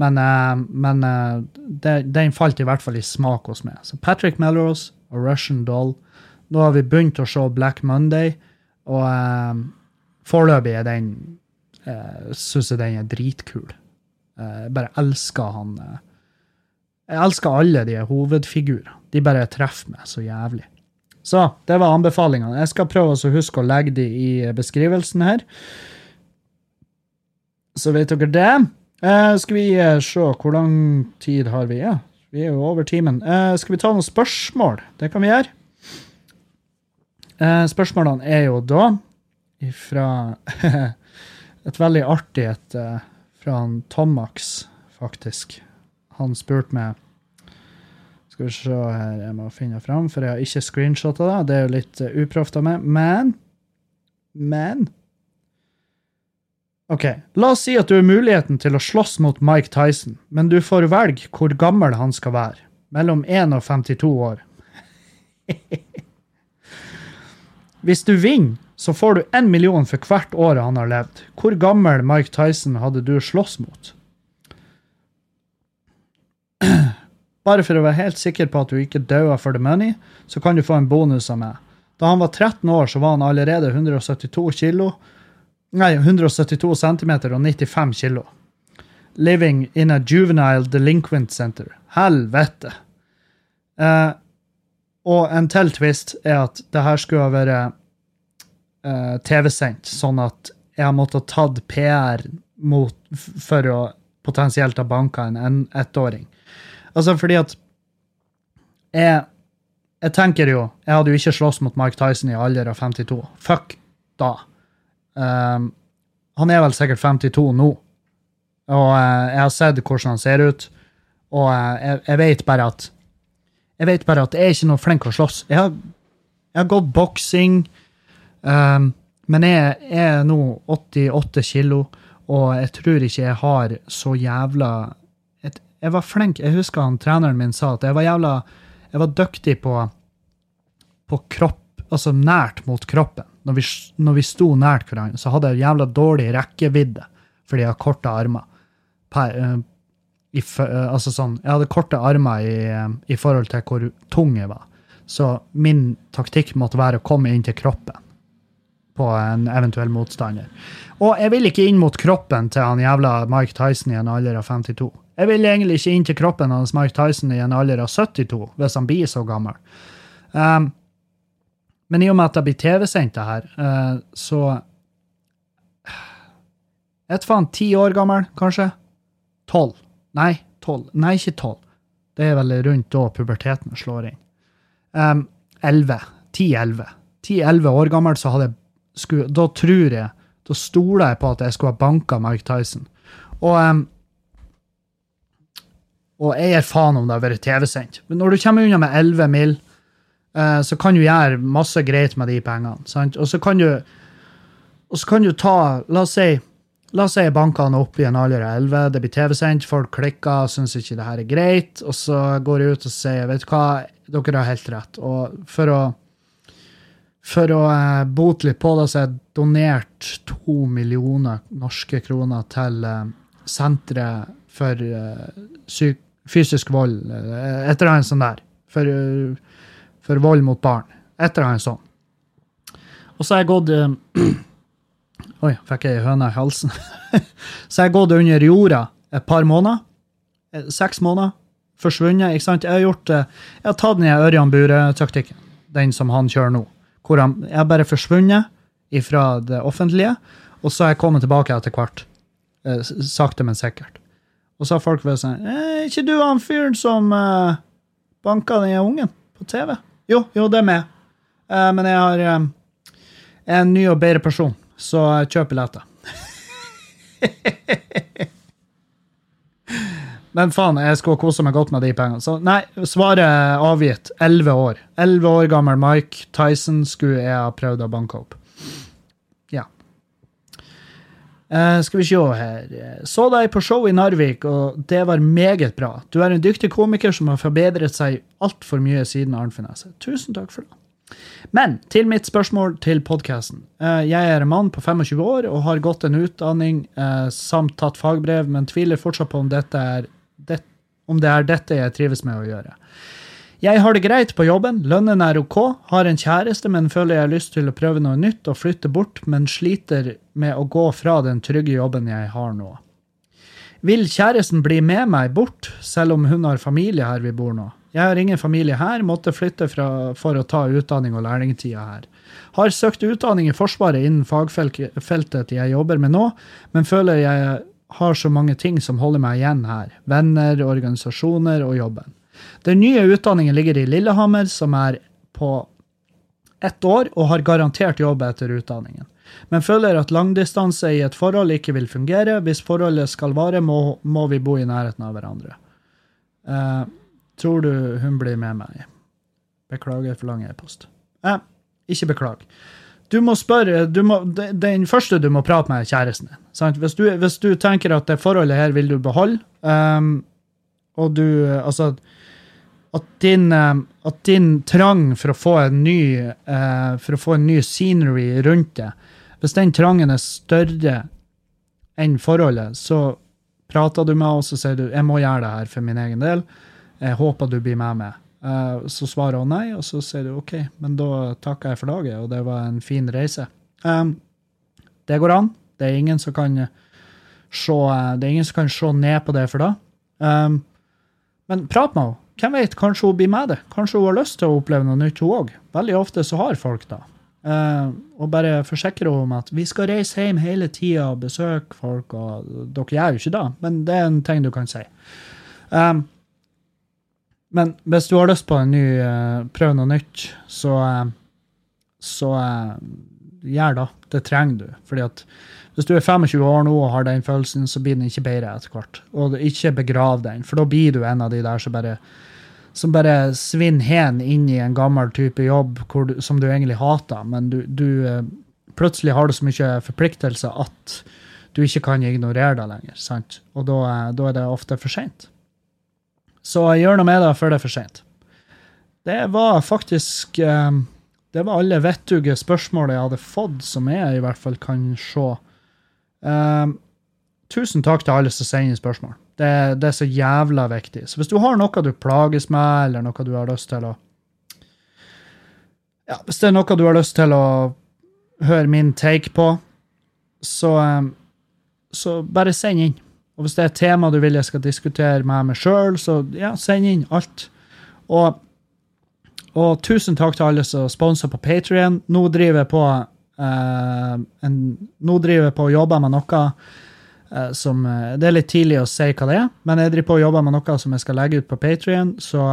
men, eh, men det, den falt i hvert fall i smak hos meg. Så Patrick Melrose og Russian Doll. Nå har vi begynt å se Black Monday, og um, foreløpig er den uh, Syns jeg den er dritkul. Uh, bare elsker han uh, Jeg elsker alle de hovedfigurene. De bare treffer meg så jævlig. Så det var anbefalingene. Jeg skal prøve å huske å legge de i beskrivelsen her. Så vet dere det. Uh, skal vi eh, se hvor lang tid har vi? Ja, vi er jo over timen. Uh, skal vi ta noen spørsmål? Det kan vi gjøre. Eh, spørsmålene er jo da fra (laughs) et veldig artig et eh, fra han Tomax, faktisk. Han spurte meg Skal vi se her, jeg må finne fram, for jeg har ikke screenshotta det. Det er jo litt uh, uproft av meg. Men Men OK. La oss si at du har muligheten til å slåss mot Mike Tyson, men du får velge hvor gammel han skal være. Mellom 1 og 52 år. (laughs) Hvis du vinner, så får du én million for hvert år han har levd. Hvor gammel Mike Tyson hadde du slåss mot? (clears throat) Bare for å være helt sikker på at du ikke dauer for the money, så kan du få en bonus av meg. Da han var 13 år, så var han allerede 172 kilo. Nei, 172 centimeter og 95 kilo. Living in a juvenile delinquent center. Helvete! Eh, og en til twist er at det her skulle ha vært eh, TV-sendt, sånn at jeg har måttet tatt PR mot, for å potensielt ha banka en, ettåring. Altså fordi at jeg, jeg tenker jo Jeg hadde jo ikke slåss mot Mike Tyson i alder av 52. Fuck da. Um, han er vel sikkert 52 nå. Og uh, jeg har sett hvordan han ser ut. Og uh, jeg, jeg vet bare at Jeg vet bare at jeg er ikke noe flink å slåss. Jeg har, jeg har gått boksing, um, men jeg, jeg er nå 88 kilo, og jeg tror ikke jeg har så jævla et, Jeg var flink. Jeg husker han treneren min sa at jeg var jævla Jeg var dyktig på, på kropp, altså nært mot kroppen. Når vi, når vi sto nært hverandre, så hadde jeg jævla dårlig rekkevidde fordi jeg har korte armer. Per, eh, i, eh, altså sånn, jeg hadde korte armer i, eh, i forhold til hvor tung jeg var. Så min taktikk måtte være å komme inn til kroppen på en eventuell motstander. Og jeg vil ikke inn mot kroppen til han jævla Mike Tyson i en alder av 52. Jeg vil egentlig ikke inn til kroppen hans Mike Tyson i en alder av 72, hvis han blir så gammel. Um, men i og med at det blir TV-sendt det her, uh, så vet faen, ti år gammel, kanskje? Tolv? Nei, tolv. Nei, ikke tolv. Det er vel rundt da puberteten slår inn. Um, Elleve. Ti-elleve. Ti-elleve år gammel, så hadde jeg skulle, Da tror jeg Da stoler jeg på at jeg skulle ha banka Mike Tyson. Og um, og jeg gir faen om det har vært TV-sendt. Men når du kommer unna med 11 mil, uh, så kan du gjøre masse greit med de pengene. Sant? Og så kan du og så kan du ta La oss si La oss si jeg banker han opp i en alder av 11, det blir TV-sendt, folk klikker, syns ikke det her er greit, og så går jeg ut og sier vet du hva, dere har helt rett. Og for å for å eh, bote litt på det, så har jeg donert to millioner norske kroner til eh, senteret for eh, fysisk vold, eh, et eller annet sånt der. For, for vold mot barn. Et eller annet sånt. Og så har jeg gått (clears throat) Oi, fikk jeg ei høne i halsen. (laughs) så jeg har gått under jorda et par måneder. Seks måneder. Forsvunnet. ikke sant? Jeg har gjort, jeg har tatt den Ørjan Bure-taktikken. Den som han kjører nå. Hvor han, jeg bare forsvunnet fra det offentlige, og så har jeg kommet tilbake etter hvert. Eh, Sakte, men sikkert. Og så har folk vært sånn Er ikke du han fyren som eh, banka den ungen på TV? Jo, jo, det er meg. Eh, men jeg har eh, en ny og bedre person, så kjøp billetter. (laughs) Men faen, jeg skulle kose meg godt med de pengene. Så nei, svaret er avgitt. Elleve år. Elleve år gammel Mike Tyson skulle jeg ha prøvd å banke opp. Ja. Uh, skal vi se her. Så deg på show i Narvik, og det var meget bra. Du er en dyktig komiker som har forbedret seg altfor mye siden Arnfinneset. Tusen takk for det. Men til mitt spørsmål til podkasten. Jeg er en mann på 25 år og har gått en utdanning eh, samt tatt fagbrev, men tviler fortsatt på om, dette er, om det er dette jeg trives med å gjøre. Jeg har det greit på jobben, lønnen er ok, har en kjæreste, men føler jeg har lyst til å prøve noe nytt og flytte bort, men sliter med å gå fra den trygge jobben jeg har nå. Vil kjæresten bli med meg bort, selv om hun har familie her vi bor nå? Jeg har ingen familie her, måtte flytte fra, for å ta utdanning og lærlingtida her. Har søkt utdanning i Forsvaret innen fagfeltet jeg jobber med nå, men føler jeg har så mange ting som holder meg igjen her. Venner, organisasjoner og jobben. Den nye utdanningen ligger i Lillehammer, som er på ett år og har garantert jobb etter utdanningen. Men føler at langdistanse i et forhold ikke vil fungere. Hvis forholdet skal vare, må, må vi bo i nærheten av hverandre. Eh, tror du hun blir med meg? Beklager for lang e-post. Eh, ikke beklag. Du må spørre, du må, Den første du må prate med, er kjæresten din. Hvis, du, hvis du tenker at det forholdet her vil du beholde, um, og du Altså at din, ehm, at din trang for å få en ny uh, for å få en ny scenery rundt det, hvis den trangen er større enn forholdet, så prater du med oss og sier du, jeg må gjøre det her for min egen del. Jeg håper du blir med meg. Eh, Så svarer hun nei, og så sier du OK, men da takker jeg for laget, og det var en fin reise. Um, det går an. Det er ingen som kan se, det er ingen som kan se ned på det for da. Um, men prat med henne. Hvem vet, kanskje hun blir med det. Kanskje hun har lyst til å oppleve noe nytt, hun òg. Veldig ofte så har folk det. Uh, og bare forsikre henne om at vi skal reise hjem hele tida og besøke folk. og Dere gjør jo ikke det, men det er en ting du kan si. Um, men hvis du har lyst på en ny, uh, Prøv noe nytt, så, eh, så uh, gjør det. Det trenger du. Fordi at hvis du er 25 år nå og har den følelsen, så blir den ikke bedre etter hvert. Og ikke begrav den, for da blir du en av de der som bare som bare svinner hen inn i en gammel type jobb du, som du egentlig hater, men du, du plutselig har du så mye forpliktelser at du ikke kan ignorere det lenger. sant? Og da, da er det ofte for seint. Så gjør noe med det før det er for seint. Det var faktisk eh, Det var alle vettuge spørsmål jeg hadde fått, som jeg i hvert fall kan se. tusen takk til alle som sender spørsmål. Det, det, er så jævla viktig. Så hvis du har noe du plages med, eller noe du har lyst til å Ja, hvis det er noe du har lyst til å høre min take på, så, um, så bare send inn. Og hvis det er et tema du vil jeg skal diskutere med meg sjøl, så ja, send inn alt. Og, og tusen takk til alle som sponser på Patrion. Nå driver jeg på uh, en, Nå driver jeg på å jobbe med noe uh, som uh, Det er litt tidlig å si hva det er, men jeg driver på og jobber med noe som jeg skal legge ut på Patrion. Så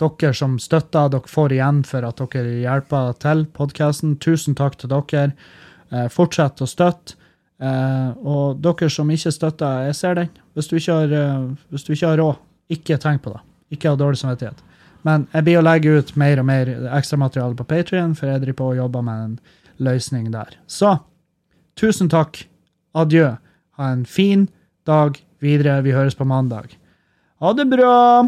dere som støtter, dere får igjen for at dere hjelper til podkasten. Tusen takk til dere. Fortsett å støtte. Og dere som ikke støtter, jeg ser den. Hvis du ikke har, hvis du ikke har råd, ikke tenk på det. Ikke ha dårlig samvittighet. Men jeg blir å legge ut mer og mer ekstramateriale på Patrion, for jeg driver på og jobber med en løsning der. Så tusen takk. Adjø. Ha en fin dag videre. Vi høres på mandag. Ha det bra!